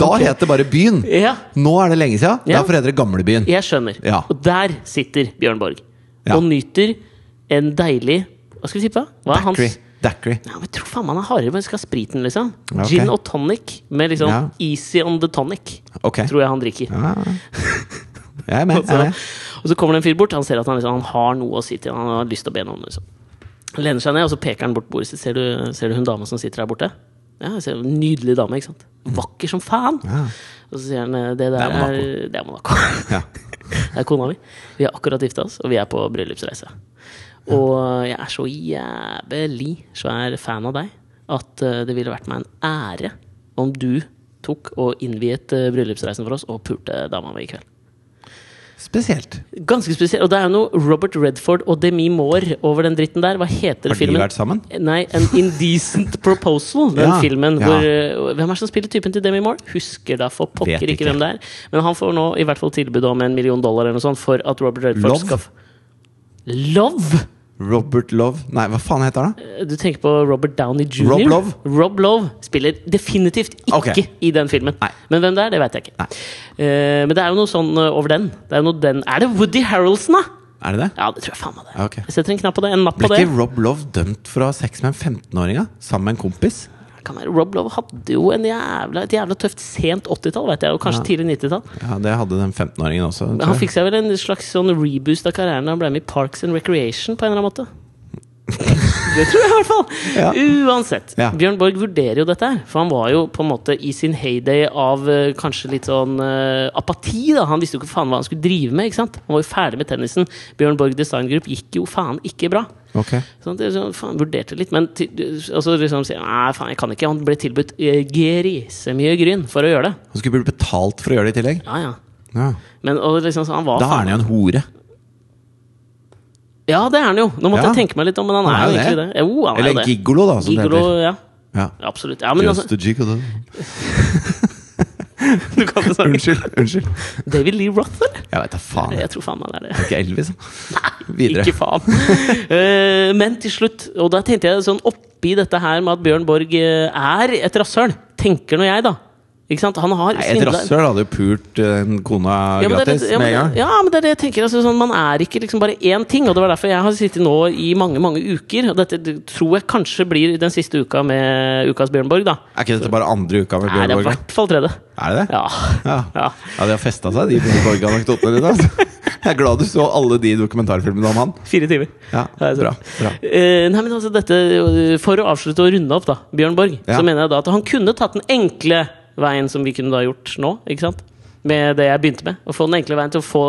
da okay. het det bare Byen. Ja, Nå er det lenge siden. Ja. Derfor heter det Gamlebyen. jeg skjønner. Ja. Og der sitter Bjørn Borg. Ja. Og nyter en deilig Hva skal vi tippe? Hva er hans Daiquiri. Daiquiri. ja, men Jeg tror faen han er hardere, men skal ha spriten, liksom. Ja, ok. Gin og tonic med liksom Ja. easy on the tonic. okay. Tror jeg han drikker. Ja. <laughs> Jeg er med. Jeg er så, med. og så kommer det en fyr bort. Han ser at han, liksom, han har noe å si til. Han har lyst til å be noen. Liksom. Han lener seg ned, og så peker han bort bordet sitt. Ser du, ser du hun dama som sitter der borte? Ja, jeg ser Nydelig dame, ikke sant? Vakker som faen! Ja. Og så sier han eh, det der Det er Monaco. er Det er Monaco. Ja. <laughs> Det er kona mi. Vi har akkurat gifta oss, og vi er på bryllupsreise. Og jeg er så jævlig svær fan av deg at eh, det ville vært meg en ære om du tok og innviet eh, bryllupsreisen for oss og pulte dama mi i kveld. Spesielt. Ganske spesielt. Og det er jo noe Robert Redford og Demi Moore over den dritten der. Hva heter Har de filmen? vært sammen? Nei, An Indecent Proposal. <laughs> Den Ja, filmen ja. hvor øh, Hvem er det som spiller typen til Demi Moore? Husker da for pokker ikke. ikke. hvem det er. Men han får nå i hvert fall tilbud om en million dollar eller noe sånt for at Robert Redford Love? skal Love? Robert Love Nei, hva faen heter han? da? Du tenker på Robert Downey jr.? Rob Love? Rob Love spiller definitivt ikke okay. i den filmen. Nei. Men hvem det er, det vet jeg ikke. Eh, men det er jo noe sånn øh, over den. Det er, den. er det Woody Harrelson, da? Er det det? Ja, det tror jeg faen meg det. Okay. Jeg setter en knapp på det. En napp på det. ikke Rob Love dømt for å ha sex med en 15-åring sammen med en kompis? Rob Love hadde jo en jævla, et jævla tøft sent 80-tall, vet jeg, og kanskje Ja. tidlig 90-tall. Ja, det hadde den 15-åringen også. Han fikk seg vel en slags sånn reboost av karrieren da han ble med i Parks and Recreation på en eller annen måte. <laughs> Det tror jeg i hvert fall! Ja. Uansett. Ja. Bjørn Borg vurderer jo dette her. For han var jo på en måte i sin heyday av eh, kanskje litt sånn uh, apati. da Han visste jo ikke faen hva han skulle drive med. ikke sant? Han var jo ferdig med tennisen. Bjørn Borg Design Group gikk jo faen ikke bra. Okay. Sånn, det, jeg sånn, faen, vurderte litt, men til, og så liksom sier Nei, faen, jeg kan ikke. Han ble tilbudt uh, grisemye gryn for å gjøre det. Han skulle bli betalt for å gjøre det i tillegg? Ja, ja. Ja. Men og liksom, så han var Da er han jo en hore. Ja, det er han jo. Nå måtte Ja. jeg tenke meg litt om, men han, Han er er jo egentlig det. det. Jo, han er Eller det. gigolo, da, som Gigolo, det heter. ja. Ja. Absolutt. Ja, men Just altså, a gigolo. <laughs> Unnskyld. unnskyld David Lee Roth, eller? Jeg vet da faen. Jeg tror faen meg det er det. Ikke Elvis. da. Videre. Ikke faen. Uh, <laughs> men til slutt, og da tenkte jeg sånn oppi dette her med at Bjørn Borg eh, er et rasshøl, tenker nå jeg, da. Ikke sant? Han har Nei, et rasshøl hadde jo pult eh, kona Ja, gratis ja, med en gang. ja, men det er det jeg tenker. Altså, sånn, man er ikke liksom bare én ting. Og det var derfor jeg har sittet nå i mange mange uker. Og dette tror jeg kanskje blir den siste uka med Ukas Bjørnborg. da Er ikke dette bare andre uka med Bjørnborg? Nei, det er i hvert fall tredje. Er det det? Ja. Ja. ja. Ja, de har festa seg, de Bjørn Borg-anekdotene dine. Altså. <laughs> Jeg er glad du så alle de dokumentarfilmene om han. Fire timer. Ja, bra, bra. Eh, nei, men altså dette eh, For å avslutte og runde opp, da, Bjørn Borg, Ja. så mener jeg da at han kunne tatt den enkle veien som vi kunne da gjort nå. Ikke sant? Med det jeg begynte med. Å få den enkle veien til å få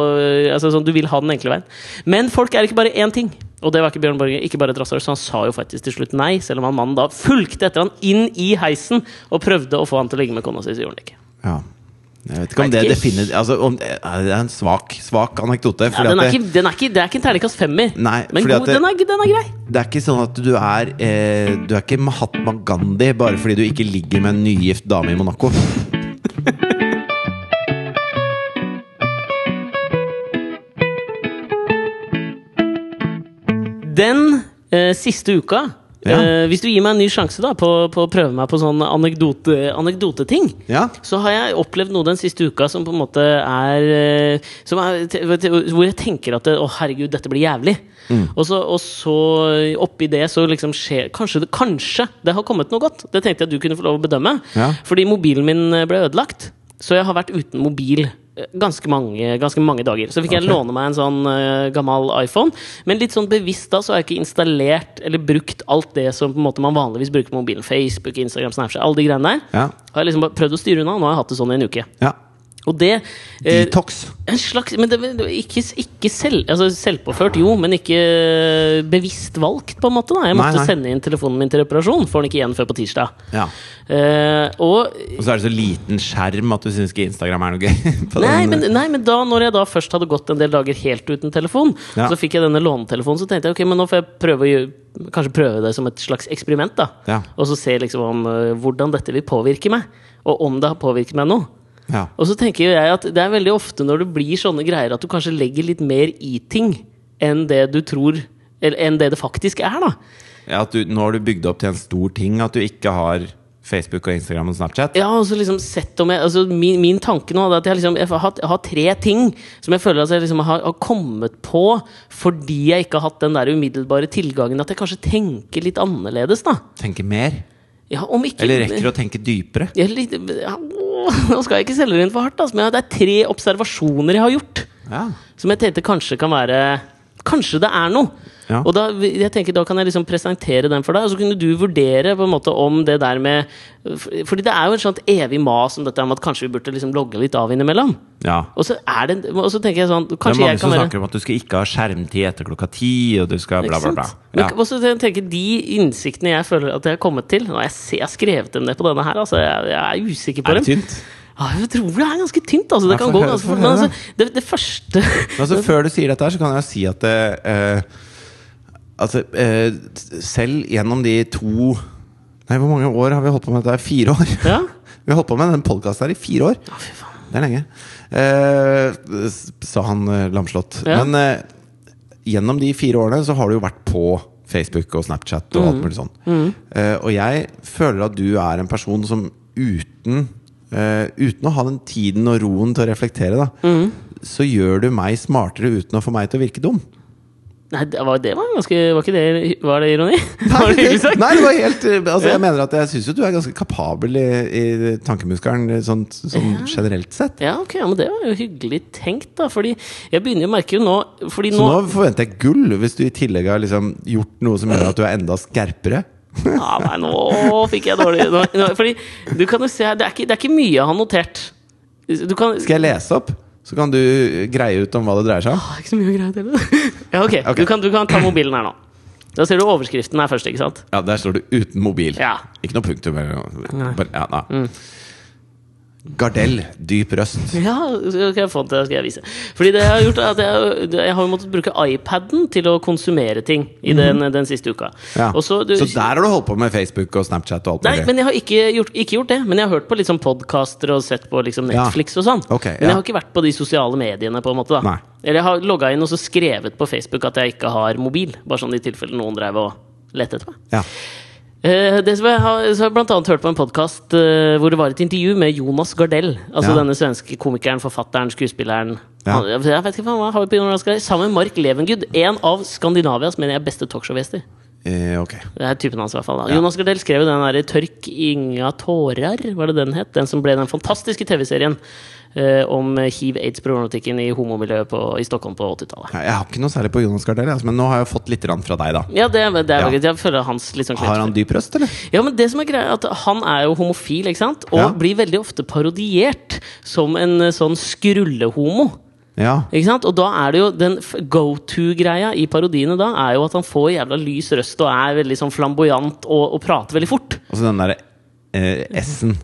Altså sånn, Du vil ha den enkle veien. Men folk er ikke bare én ting. Og det var ikke Bjørn Borge, ikke bare Drassar, så han sa jo faktisk til slutt nei, selv om han mannen da fulgte etter han inn i heisen og prøvde å få han til å ligge med kona si, så gjorde han ikke. Ja. Jeg vet ikke om det definitivt altså, om, Det er en svak, svak anekdote. Ja, den er ikke, den er ikke, det er ikke en terningkast femmer, Nei, men god, det- den, er, den er grei. det er ikke sånn at du er eh, Du er ikke Mahatma Gandhi bare fordi du ikke ligger med en nygift dame i Monaco. Den eh, siste uka Ja. eh, Hvis du gir meg en ny sjanse da på, på å prøve meg på sånn anekdote, anekdoteting, Ja. så har jeg opplevd noe den siste uka som på en måte er, eh, som er Hvor jeg tenker at 'Å, Å, herregud, dette blir jævlig. Mm. Og, så, og så oppi det så liksom skjer Kanskje det, kanskje det har kommet noe godt. Det tenkte jeg at du kunne få lov å bedømme. Ja. Fordi mobilen min ble ødelagt. Så jeg har vært uten mobil ganske mange, ganske mange dager. Så fikk jeg låne meg en sånn uh, gammel iPhone. Men litt sånn bevisst da så har jeg ikke installert eller brukt alt det som på en måte man vanligvis bruker på mobilen. Facebook, Instagram, Snapchat, alle de greiene der. Ja. Har jeg liksom prøvd å styre unna. Nå har jeg hatt det sånn i en uke. ja. Og det eh, Detox. En slags Men det, ikke, ikke selv, altså selvpåført, jo, men ikke eh, bevisst valgt, på en måte. da Jeg måtte nei. sende inn telefonen min til reparasjon. Får den ikke igjen før på tirsdag. Ja. Eh, og Og så er det så liten skjerm at du syns ikke Instagram er noe gøy. <laughs> på Nei men, nei, men da når jeg da først hadde gått en del dager helt uten telefon, Ja. så fikk jeg denne lånetelefonen, så tenkte jeg ok, men nå får jeg prøve å gjøre, kanskje prøve det som et slags eksperiment. da Ja. Og så se liksom om øh, hvordan dette vil påvirke meg, og om det har påvirket meg nå. Ja. Og så tenker jeg at det er veldig ofte når det blir sånne greier, at du kanskje legger litt mer i ting enn det du tror Eller enn det det faktisk er, da. ja, at du, nå har du bygd opp til en stor ting at du ikke har Facebook og Instagram og Snapchat. Ja, og så liksom sett om jeg altså min, min tanke nå er at jeg, liksom, jeg, har, jeg har tre ting som jeg føler at jeg liksom har, har kommet på fordi jeg ikke har hatt den der umiddelbare tilgangen. At jeg kanskje tenker litt annerledes, da. Tenker mer. Ja, om ikke Eller rekker å tenke dypere. er litt, ja, Nå skal jeg ikke selge det inn for hardt, altså, men det er tre observasjoner jeg har gjort. Ja. Som jeg tenkte kanskje kan være Kanskje det er noe. Ja. Og da, jeg tenker, da kan jeg liksom presentere den for deg, og så kunne du vurdere på en måte om det der med Fordi det er jo et sånt evig mas om dette om at kanskje vi burde liksom logge litt av innimellom. ja. Og så, er det, og så tenker jeg sånn Det er mange som snakker om at du skal ikke ha skjermtid etter klokka ti, og du skal bla, bla, bla. Men, Ja. og så tenker jeg De innsiktene jeg føler at jeg har kommet til Nå jeg, jeg har skrevet dem ned på denne her, altså jeg, jeg er usikker på Er det dem. tynt? Ja, jeg tror det er ganske tynt. Altså. Det kan gå ganske fort. Men altså, det, det første Altså, før du sier dette her, så kan jeg si at det, eh, Altså, eh, selv gjennom de to Nei, hvor mange år har vi holdt på med dette? Fire år? Ja, <laughs> Vi har holdt på med den podkasten her i fire år. ja fy faen. Det er lenge. Eh, sa han eh, lamslått. Ja. Men eh, gjennom de fire årene så har du jo vært på Facebook og Snapchat og Mm. alt mulig sånn. Eh, og jeg føler at du er en person som uten eh, Uten å ha den tiden og roen til å reflektere, da, Mm. så gjør du meg smartere uten å få meg til å virke dum. Nei, det var, det var ganske Var ikke det Var det ironi? <laughs> var det? Nei, det var helt eh, Altså, jeg mener at jeg syns jo du er ganske kapabel i, i tankemuskelen eh, sånn, ja. generelt sett. Ja, ok, ja, men det var jo hyggelig tenkt, da. Fordi jeg begynner å merke jo nå Fordi Så nå, nå forventer jeg gull, hvis du i tillegg har liksom gjort noe som gjør at du er enda skerpere. Ja, Nei, nå fikk jeg dårlig nå, Fordi du kan jo se det er ikke, det er ikke mye jeg har notert. Du kan Skal jeg lese opp? Så kan du greie ut om hva det dreier seg om. Ah, ikke så mye å greie heller. <laughs> ja, ok, Ok. Du, kan, du kan ta mobilen her nå. Da ser du overskriften her først, ikke sant? Ja, Der står det 'uten mobil'. Ja. Ikke noe punktum. Bare, ja, nei. Gardell, dyp røst. Ja, okay, den til, skal jeg vise. Fordi det jeg har gjort, er at jeg, jeg har måttet bruke iPaden til å konsumere ting i den, den siste uka. Ja. Også, du, Så der har du holdt på med Facebook og Snapchat og alt Nei, mulig? men jeg har ikke gjort, ikke gjort det. Men jeg har hørt på liksom podkaster og sett på liksom Ja. Netflix og sånn. Ok, Men jeg har ikke vært på de sosiale mediene. på en måte da Nei. Eller jeg har logga inn og så skrevet på Facebook at jeg ikke har mobil. Bare sånn i tilfelle noen drev og lette etter meg. Ja. Eh, det som jeg har, så har jeg blant annet hørt på en podkast hvor det var et intervju med Jonas Gardell. Altså Ja. denne svenske komikeren, forfatteren, skuespilleren. Ja. Han, jeg vet ikke hva han har på Jonas Gardell Sammen med Mark Levengood. En av Skandinavias mener jeg, beste talkshow-gjester. Eh, okay. Det er typen hans i hvert fall. Ja. Jonas Gardell skrev jo den der 'Tørk inga tårer', var det den het? Den som ble den fantastiske TV-serien eh, om hiv-aids-problematikken i homomiljøet på, i Stockholm på 80-tallet. Ja, Jeg har ikke noe særlig på Jonas Gardell, altså, men nå har jeg fått litt fra deg, da. Ja, det, det er Ja. Jeg føler hans sånn Har han dyp røst, eller? Ja, men det som er greia at Han er jo homofil, ikke sant? Og blir veldig ofte parodiert som en eh, sånn skrullehomo. Ja. Ikke sant? Og da er det jo den go to-greia i parodiene da er jo at han får jævla lys røst og er veldig sånn flamboyant og, og prater veldig fort. Og så den derre eh, S-en.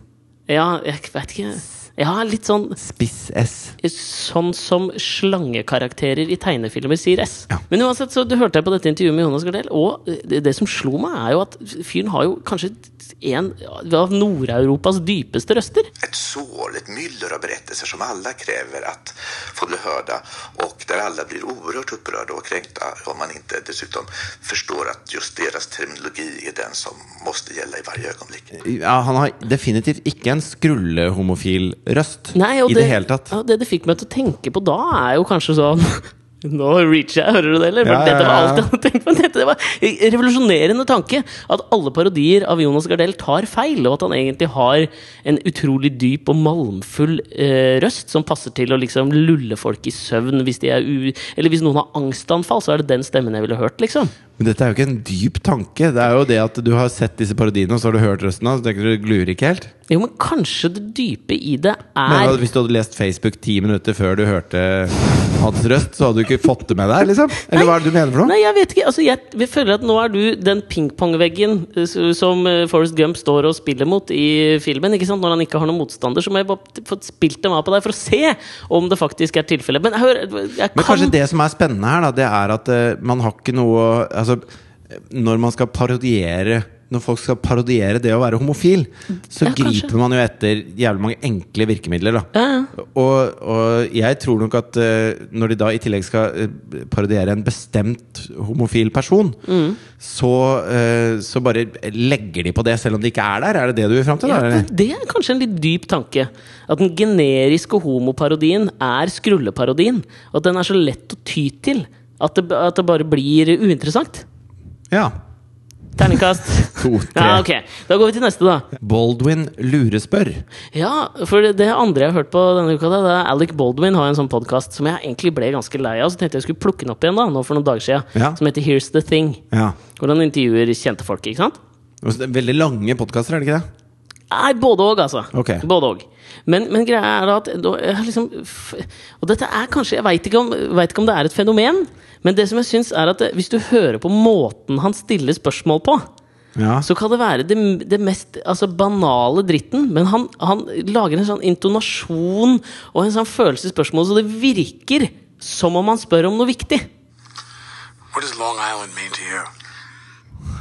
Ja, jeg vet ikke Ja, litt sånn Spiss S. Sånn som slangekarakterer i tegnefilmer sier S. Ja. Men uansett, så du hørte jeg på dette intervjuet med Jonas Gardell, og det, det som slo meg, er jo at fyren har jo kanskje en av Nord-Europas dypeste røster. Et sår, ett myller av berettelser som alle krever at få bli hörda og der alle blir oerhört opprørte og krenkta om man ikke dessutom forstår at just deres terminologi er den som måste gjelde i hvert øyeblikk. Ja, han har definitivt ikke en skrullehomofil røst Nei, i det, hele tatt. Ja, det det fikk meg til å tenke på da, er jo kanskje sånn <laughs> Nå reacher jeg, hører du det, eller? Ja, Dette var alt jeg hadde tenkt på. <laughs> Dette var en revolusjonerende tanke. At alle parodier av Jonas Gardell tar feil, og at han egentlig har en utrolig dyp og malmfull eh, røst som passer til å liksom lulle folk i søvn hvis de er u... Eller hvis noen har angstanfall, så er det den stemmen jeg ville hørt, liksom. Men dette er jo ikke en dyp tanke. Det er jo det at du har sett disse parodiene, og så har du hørt røsten hans, du glurer ikke helt. Jo, men kanskje det dype i det er men hvis du hadde lest Facebook ti minutter før du hørte hans røst, så hadde du ikke fått det med deg, liksom? Eller hva er det du mener for noe? Nei, jeg vet ikke. Altså, jeg, jeg føler at nå er du den pingpongveggen eh, som eh, Forrest Gump står og spiller mot i filmen. ikke sant? Når han ikke har noen motstander, så må jeg bare få spilt dem av på deg for å se om det faktisk er tilfellet. Men hør, jeg Men kanskje det som er spennende her, da, det er at uh, man har ikke noe Altså, når man skal parodiere når folk skal parodiere det å være homofil, så Ja, griper man jo etter jævlig mange enkle virkemidler. Ja, ja. Og, og jeg tror nok at eh, når de da i tillegg skal eh, parodiere en bestemt homofil person, Mm. så, eh, så bare legger de på det selv om de ikke er der. Er det det du vil fram til? Da, det, det er kanskje en litt dyp tanke. At den generiske homoparodien er skrulleparodien. Og at den er så lett å ty til at det, at det bare blir uinteressant. Ja. Terningkast. <laughs> To, tre. Ja, ok. Da går vi til neste, da. Baldwin lurespør. Ja, for det, det andre jeg har hørt på denne uka, det er Alec Baldwin har en sånn podkast som jeg egentlig ble ganske lei av. Så tenkte jeg skulle plukke den opp igjen da, nå for noen dager siden. Ja. Som heter Here's The Thing. Ja. Hvor han intervjuer kjente folk. ikke sant? Og så det er Veldig lange podkaster, er det ikke det? Nei, både òg, altså. Okay. Både og. Men, men greia er at da, liksom, Og dette er kanskje Jeg veit ikke, vet ikke om det er et fenomen, men det som jeg syns er at hvis du hører på måten han stiller spørsmål på, Ja. så kan det være det, det mest altså, banale dritten, men han, han lager en sånn intonasjon og en sånn følelse i spørsmålet, så det virker som om han spør om noe viktig. What does Long Island mean to you?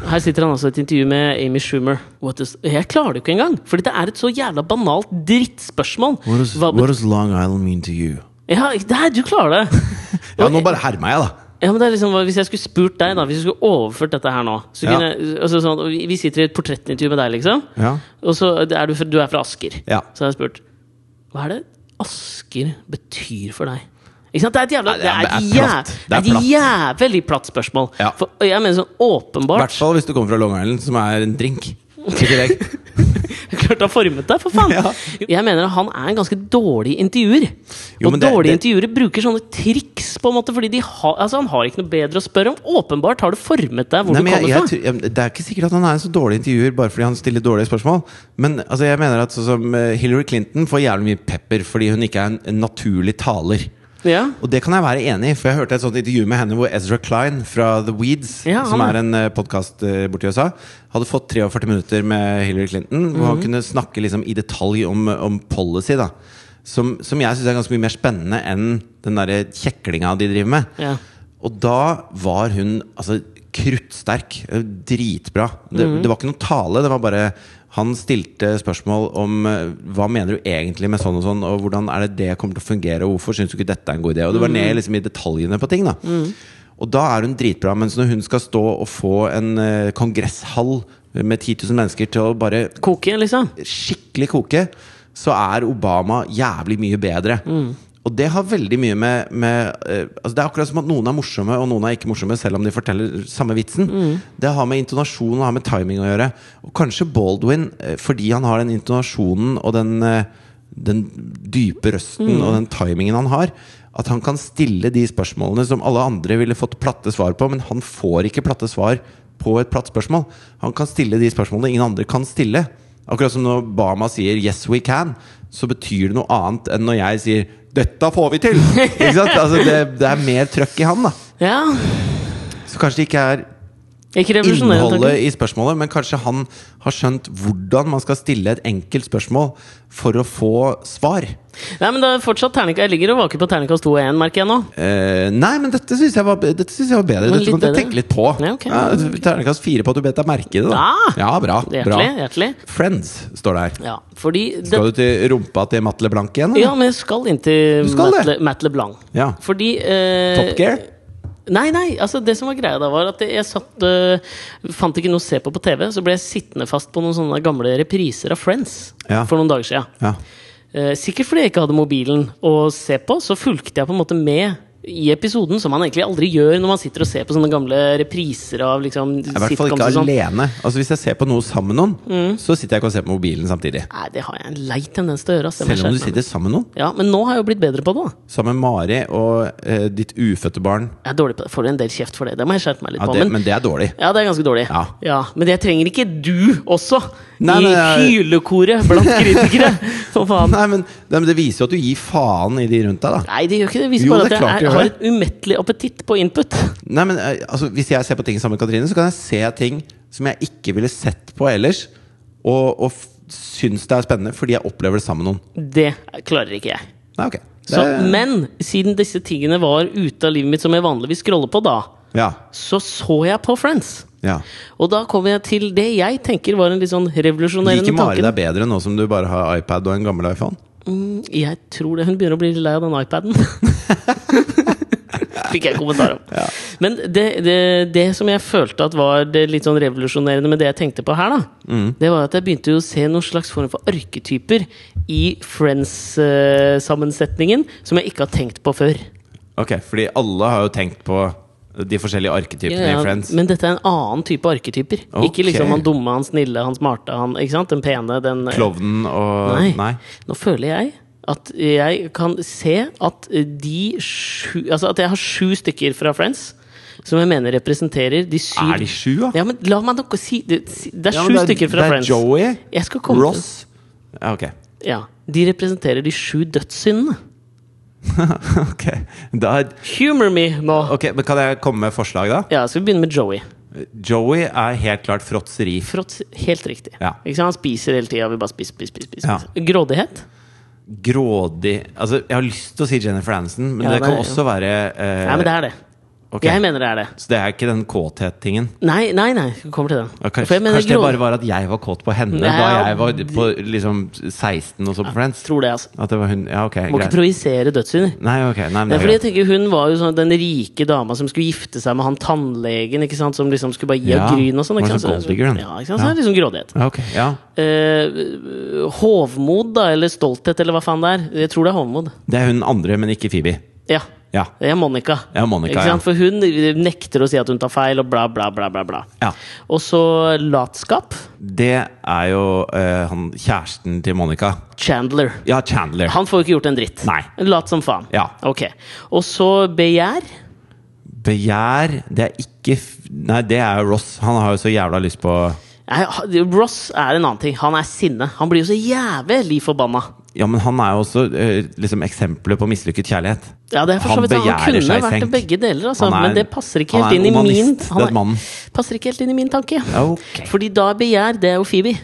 Her sitter han altså i et intervju med Amy Schumer. Is, jeg klarer det jo ikke engang! Fordi det er et så jævla banalt drittspørsmål. What is, Hva what does Long Island mean to you? ja, der, du klarer det! <laughs> Ja, nå bare hermer jeg, da. Ja, men det er liksom, Hvis jeg skulle spurt deg, da Hvis jeg skulle overført dette her nå så Ja. kunne, jeg- altså sånn, vi- Vi sitter i et portrettintervju med deg, liksom. Ja. Og så er du, fra- du er fra Asker. Ja. Så har jeg spurt Hva er det Asker betyr for deg? Ikke sant? Det er et jævla Nei, Det er et, det er platt. Det er det er et jævlig platt spørsmål. Ja. For, jeg mener sånn I åpenbart hvert fall hvis du kommer fra Long Island, som er en drink. I. <laughs> Klart det har formet deg, for faen! Ja. Jeg mener at han er en ganske dårlig intervjuer. Jo, og det- dårlige det- intervjuere bruker sånne triks, på en måte fordi de har, altså, han har ikke noe bedre å spørre om. Åpenbart har det formet deg hvor Nei, du kommer jeg, jeg, fra. det er ikke sikkert at han er en så dårlig intervjuer bare fordi han stiller dårlige spørsmål. Men altså, jeg mener at sånn som eh, Hillary Clinton får jævlig mye pepper fordi hun ikke er en, en naturlig taler. Ja. Og det kan jeg være enig i, for jeg hørte et sånt intervju med henne hvor Ezra Klein fra The Weeds, Ja, som er- en uh, podkast borti USA, hadde fått 43 minutter med Hillary Clinton, hvor Mhm. han kunne snakke liksom i detalj om, om policy. da Som, som jeg syns er ganske mye mer spennende enn den derre kjeklinga de driver med. Ja. Og da var hun altså kruttsterk. eh, Dritbra. Det, Mhm. det var ikke noe tale. Det var bare Han stilte spørsmål om eh, hva mener du egentlig med sånn og sånn, og hvordan er det det kommer til å fungere, og hvorfor syns du ikke dette er en god idé? Og det var ned liksom i detaljene på ting. da Og da er hun dritbra. Mens når hun skal stå og få en uh, kongresshall med 10 000 mennesker til å bare Koke, liksom. skikkelig koke, så er Obama jævlig mye bedre. Og det har veldig mye med, med eh, altså Det er akkurat som at noen er morsomme, og noen er ikke morsomme, selv om de forteller samme vitsen. Det har med intonasjon og har med timing å gjøre. Og kanskje Baldwin, eh, fordi han har den intonasjonen og den, eh, den dype røsten og den timingen han har, at han kan stille de spørsmålene som alle andre ville fått platte svar på, men han får ikke platte svar på et platt spørsmål. Han kan stille de spørsmålene ingen andre kan stille. Akkurat som når Obama sier 'yes, we can', så betyr det noe annet enn når jeg sier 'dette får vi til'! <laughs> Ikke sant? Altså, det, det er mer trøkk i han, da. Ja. Så kanskje det ikke er. Innholdet i spørsmålet, men kanskje han har skjønt hvordan man skal stille et enkelt spørsmål for å få svar. Nei, men det er fortsatt ternika, Jeg ligger og vaker på terningkast 2 og 1, merker jeg nå. Eh, nei, men dette syns jeg, var- dette synes jeg var bedre. Men Dette kan du tenke litt på. Ja, ok. Terningkast 4 på at du bet deg merke det. Da. Ja. ja, bra. Hjertelig. bra. hjertelig Friends står der. Ja, fordi det, Skal du til rumpa til Matt LeBlanc igjen? eller? Ja, men jeg skal inn til skal Matt? Le, Matt LeBlanc. Ja. Fordi eh, Top Gear? Nei, nei, altså det som var greia da, var at jeg satt uh, fant ikke noe å se på på TV. Så ble jeg sittende fast på noen sånne gamle repriser av Friends Ja. for noen dager siden. Ja. Uh, sikkert fordi jeg ikke hadde mobilen å se på, så fulgte jeg på en måte med i episoden, som man egentlig aldri gjør når man sitter og ser på sånne gamle repriser av liksom, I hvert fall ikke sånn. Mm. alene. Altså Hvis jeg ser på noe sammen med noen, så sitter jeg ikke og ser på mobilen samtidig. Nei, det har jeg en lei tendens til å gjøre. Selv om du sitter sammen med noen. Ja, Men nå har jeg jo blitt bedre på det. da Sammen med Mari og eh, ditt ufødte barn. Jeg er dårlig på det. Får en del kjeft for det. Det må jeg skjerpe meg litt Ja, på. det, men, men det er dårlig. ja, det er ganske dårlig. Ja. Men det trenger ikke du også! Nei, nei, I hylekoret blant kritikere! <laughs> For faen. Nei, men, nei, men Det viser jo at du gir faen i de rundt deg, da. Nei, det gjør ikke det. Det viser Jo, bare det at jeg gjør har det. et umettelig appetitt på input. Nei, men eh, altså, Hvis jeg ser på ting sammen med Katrine, så kan jeg se ting som jeg ikke ville sett på ellers, og, og syns det er spennende fordi jeg opplever det sammen med noen. Det klarer ikke jeg. Nei, ok Så, men siden disse tingene var ute av livet mitt, som jeg vanligvis scroller på da, Ja, så så jeg på Friends. Ja. Og da kommer jeg til det jeg tenker var en litt sånn revolusjonerende Liker Mari tanke. deg bedre nå som du bare har iPad og en gammel iPhone? Jeg tror det. Hun begynner å bli lei av den iPaden. <laughs> Fikk jeg kommentar om. Men det, det, det som jeg følte at var det litt sånn revolusjonerende med det jeg tenkte på her, da, Mm. det var at jeg begynte å se noen slags form for arketyper i Friends-sammensetningen som jeg ikke har tenkt på før. Ok, fordi alle har jo tenkt på de forskjellige arketypene Ja, i Friends. men dette er en annen type arketyper. Ikke liksom han dumme, han snille, han smarte, han ikke sant? Den pene, den Klovnen og Nei. Nei. Nå føler jeg at jeg kan se at de sju Altså at jeg har sju stykker fra Friends som jeg mener representerer de syv Er de sju, da? Ja, men la meg nok si Det, det er Ja, sju det stykker fra Friends. det er Friends. Joey, Ross til. Ja, ok. Ja, De representerer de sju dødssyndene. <laughs> ok. Da, Humor me nå! ok, Men kan jeg komme med forslag, da? Ja, Skal vi begynne med Joey? Joey er helt klart fråtseri. Frotts, helt riktig. Ja. Han spiser hele tida. Bare spiser, spiser, spise. spise. Ja. Grådighet? Grådig Altså, jeg har lyst til å si Jennifer Aniston, men Ja, det det kan er- også være eh, Nei, men det er det. Ok. Jeg mener det er det. Så det er ikke den kåthet-tingen? Nei, nei, nei. Kommer til den. Ja, Kanskje, kanskje det bare var at jeg var kåt på henne Nei, da jeg var på liksom 16 og så på Friends? Tror det, altså. At det var hun Ja, ok, Må ikke greit. projisere dødssynder. Nei, ok, nei, men det fordi er jeg tenker Hun var jo sånn den rike dama som skulle gifte seg med han tannlegen. Ikke sant? Som liksom skulle bare gi Ja, gryn og sånn. ikke sånn sant? Så, digger. Ja, ikke sant? Så Ja. liksom grådighet. Okay, ok, ja. Uh, hovmod, da, eller stolthet, eller hva faen det er. Jeg tror det er hovmod. Det er hun andre, men ikke Phoebe. Ja. Ja. Det er Monica. Ja, Monica, sant? For hun nekter å si at hun tar feil, og bla, bla, bla. bla, bla. ja. Og så latskap. Det er jo eh, han kjæresten til Monica. Chandler. Ja, Chandler. Han får jo ikke gjort en dritt. Nei. Lat som faen. Ja. Ok. Og så begjær. Begjær, det er ikke Nei, det er jo Ross. Han har jo så jævla lyst på Ha- Ross er en annen ting. Han er sinne. Han blir jo så jævlig forbanna. Ja, men han er jo også eh, liksom eksempelet på mislykket kjærlighet. Ja, det er for så vidt Han han kunne vært senk. begge deler, altså, er- men det passer ikke helt er inn i min han mannen. passer ikke helt inn i min tanke. Okay. Fordi da begjær, det er jo Phoebe.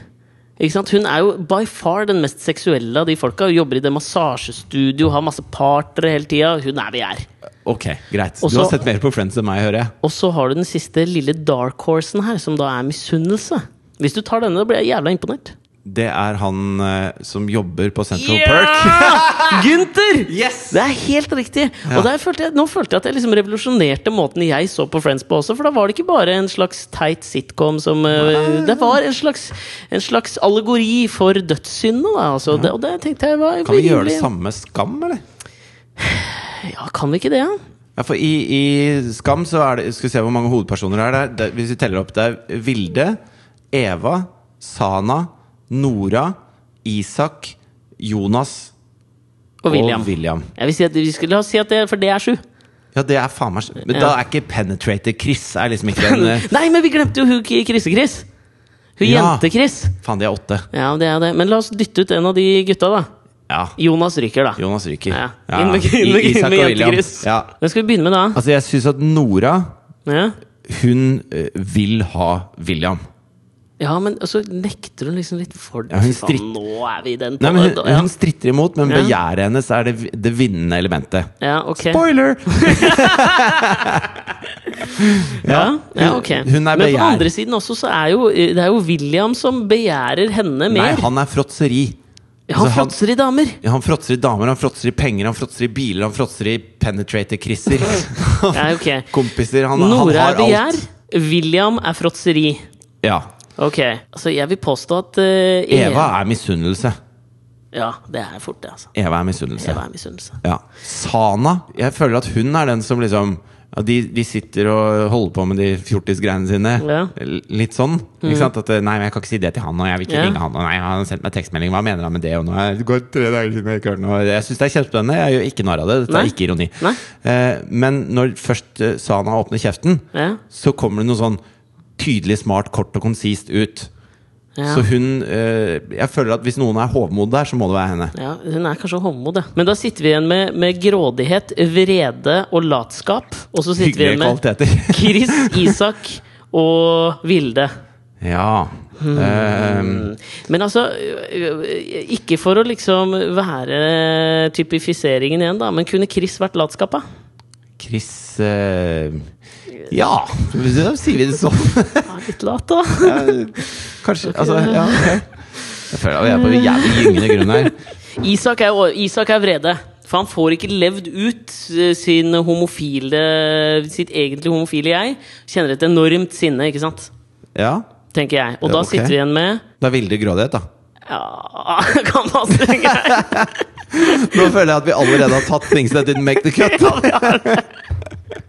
Hun er jo by far den mest seksuelle av de folka. Hun jobber i det massasjestudio, har masse partnere hele tida. Hun er begjær. Ok, greit. Også, Du har sett mer på Friends enn meg, hører jeg. Og så har du den siste lille dark horsen her, som da er misunnelse. Hvis du tar denne, da blir jeg jævla imponert. Det er han eh, som jobber på Central Perk. <laughs> Gunther! Yes! Det er helt riktig! Og der følte jeg, nå følte jeg at jeg liksom revolusjonerte måten jeg så på Friends på også. For da var det ikke bare en slags teit sitcom som eh, Det var en slags, en slags allegori for dødssyndene, da. Altså, det, og det tenkte jeg var Kan vi gjøre det rimelig- samme Skam, eller? Ja, kan vi ikke det, ja? Ja, for i, i Skam så er det Skal vi se hvor mange hovedpersoner det er. Det er, det, hvis vi teller opp, det er Vilde, Eva, Sana, Nora, Isak, Jonas Og William. og William. Jeg vil si at vi skal, la oss si at det, for det er sju. Ja, det er faen meg Men Ja. da er ikke Penetrator Chris er liksom ikke en <laughs> eh, Nei, men vi glemte jo hun Krisse-Chris! Hun Ja. jente-Chris. Faen, de er åtte. Ja, det er det. Men la oss dytte ut en av de gutta, da. Ja. Jonas ryker, da. Jonas ryker. Ja. Ja. Inn med, inn med, Isak og William. Ja. Hvem skal vi begynne med da? Altså, jeg syns at Nora Ja. Hun eh, vil ha William. Ja, men så nekter hun liksom litt for det. Ja, hun stritt- Nå er vi i den Nei, men hun, ja. hun stritter imot, men Ja. begjæret hennes er det, det vinnende elementet. ja, ok. Spoiler! <laughs> <laughs> Ja, ja, ok. Hun er men på andre siden også, så er jo det er jo William som begjærer henne mer. Nei, han er fråtseri. Ja, han altså, fråtser i damer. Ja, han fråtser i damer, han fråtser i penger, han fråtser i biler, han fråtser i penetrator-krisser. <laughs> Ja, okay. Kompiser. Han, han Nora er begjær. William er fråtseri. Ja. Ok, altså jeg vil påstå at uh, Eva er misunnelse. Ja, det er fort det, altså. Eva er misunnelse. Eva er misunnelse. Ja. Sana Jeg føler at hun er den som liksom ja, de, de sitter og holder på med de fjortisgreiene sine. Ja. Litt sånn. Ikke sant? At, eh, nei, men jeg kan ikke si det til han, og jeg vil ikke Ja. ringe han. Og nei, han har sendt meg tekstmelding, hva mener han med det? Og nå er det går tre dager siden jeg ikke hørte noe. Jeg syns det er kjempespennende. Jeg gjør ikke narr av det. Dette Nei. er ikke ironi. Eh, men når først eh, Sana åpner kjeften, så kommer det noe sånn tydelig, smart, kort og konsist ut. Ja. Så hun øh, Jeg føler at hvis noen er hovmod der, så må det være henne. Ja, Hun er kanskje hovmod, ja. Men da sitter vi igjen med, med grådighet, vrede og latskap. Og så sitter vi igjen med kvaliteter. <laughs> Chris, Isak og Vilde. ja. Hmm. Eh, Men altså, øh, ikke for å liksom være typifiseringen igjen, da, men kunne Chris vært latskapa? Chris eh, Ja, da sier vi det sånn. <laughs> Ja, litt lat, da. Kanskje. Altså, ja. Jeg føler at vi er på jævlig gyngende grunn her. <laughs> Isak er, Isak er vrede. For han får ikke levd ut øh, sin homofile sitt egentlig homofile jeg. Kjenner et enormt sinne, ikke sant? Ja, Tenker jeg. Og Ja, da okay. sitter vi igjen med Det er vilde grådighet, da. Ja <laughs> Kan man si greit? Nå føler jeg at vi allerede har tatt things that didn't make the cut.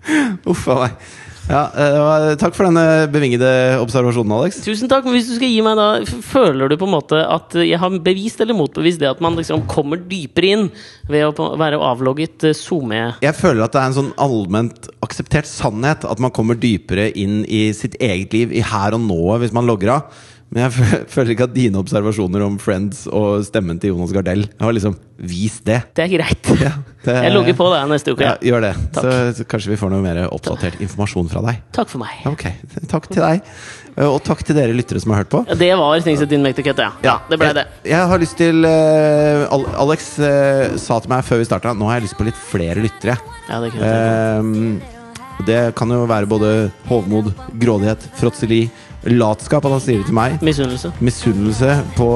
<laughs> Uff a meg. Ja, uh, takk for denne bevingede observasjonen, Alex. Tusen takk, men hvis du skal gi meg da Føler du på en måte at jeg har bevist eller motbevist det at man liksom kommer dypere inn ved å være avlogget eh, SoMe? Jeg føler at det er en sånn allment akseptert sannhet at man kommer dypere inn i sitt eget liv i her og nå hvis man logger av. Men jeg <laughs> føler ikke at dine observasjoner om Friends og stemmen til Jonas Gardell har liksom vist det. Det er greit. <laughs> Ja, det- Jeg logger på det neste uke. Ja, gjør det. Så, så kanskje vi får noe mer oppdatert informasjon fra deg. Takk for meg. Ok, <laughs> Takk til deg. Eh, Og takk til dere lyttere som har hørt på. Det var Things That Didn't Make the Cut, ja. ja. Det ble det. Jeg, jeg har lyst til uh, Alex uh, sa til meg før vi starta Nå har jeg lyst på litt flere lyttere. Ja, det kunne jeg. Ehm, det kan jo være både hovmod, grådighet, fråtseri, latskap, at han sier det til meg. Misunnelse. Misunnelse på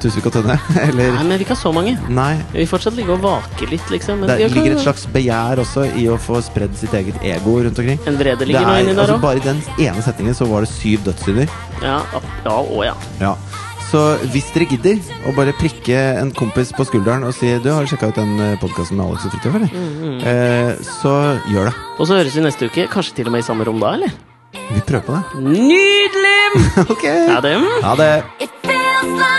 Tusvik og Tønne. <laughs> Eller Nei, men vi ikke har så mange. Nei. Vi fortsatt ligger og vaker litt, liksom. Men Det vi ligger et slags begjær også i å få spredd sitt eget ego rundt omkring. En vrede Det ligger nå er, inni der altså, òg. bare i den ene setningen så var det syv dødssynder. Ja, ja, og ja. Ja. Så hvis dere gidder å bare prikke en kompis på skulderen og si Du har sjekka ut den podkasten med Alex og Fridtjof, eller? Mm, Eh, så gjør det. Og så høres vi neste uke. Kanskje til og med i samme rom da, eller? Vi prøver på det. Nydelig! dem! <laughs> ok. Ha It feels like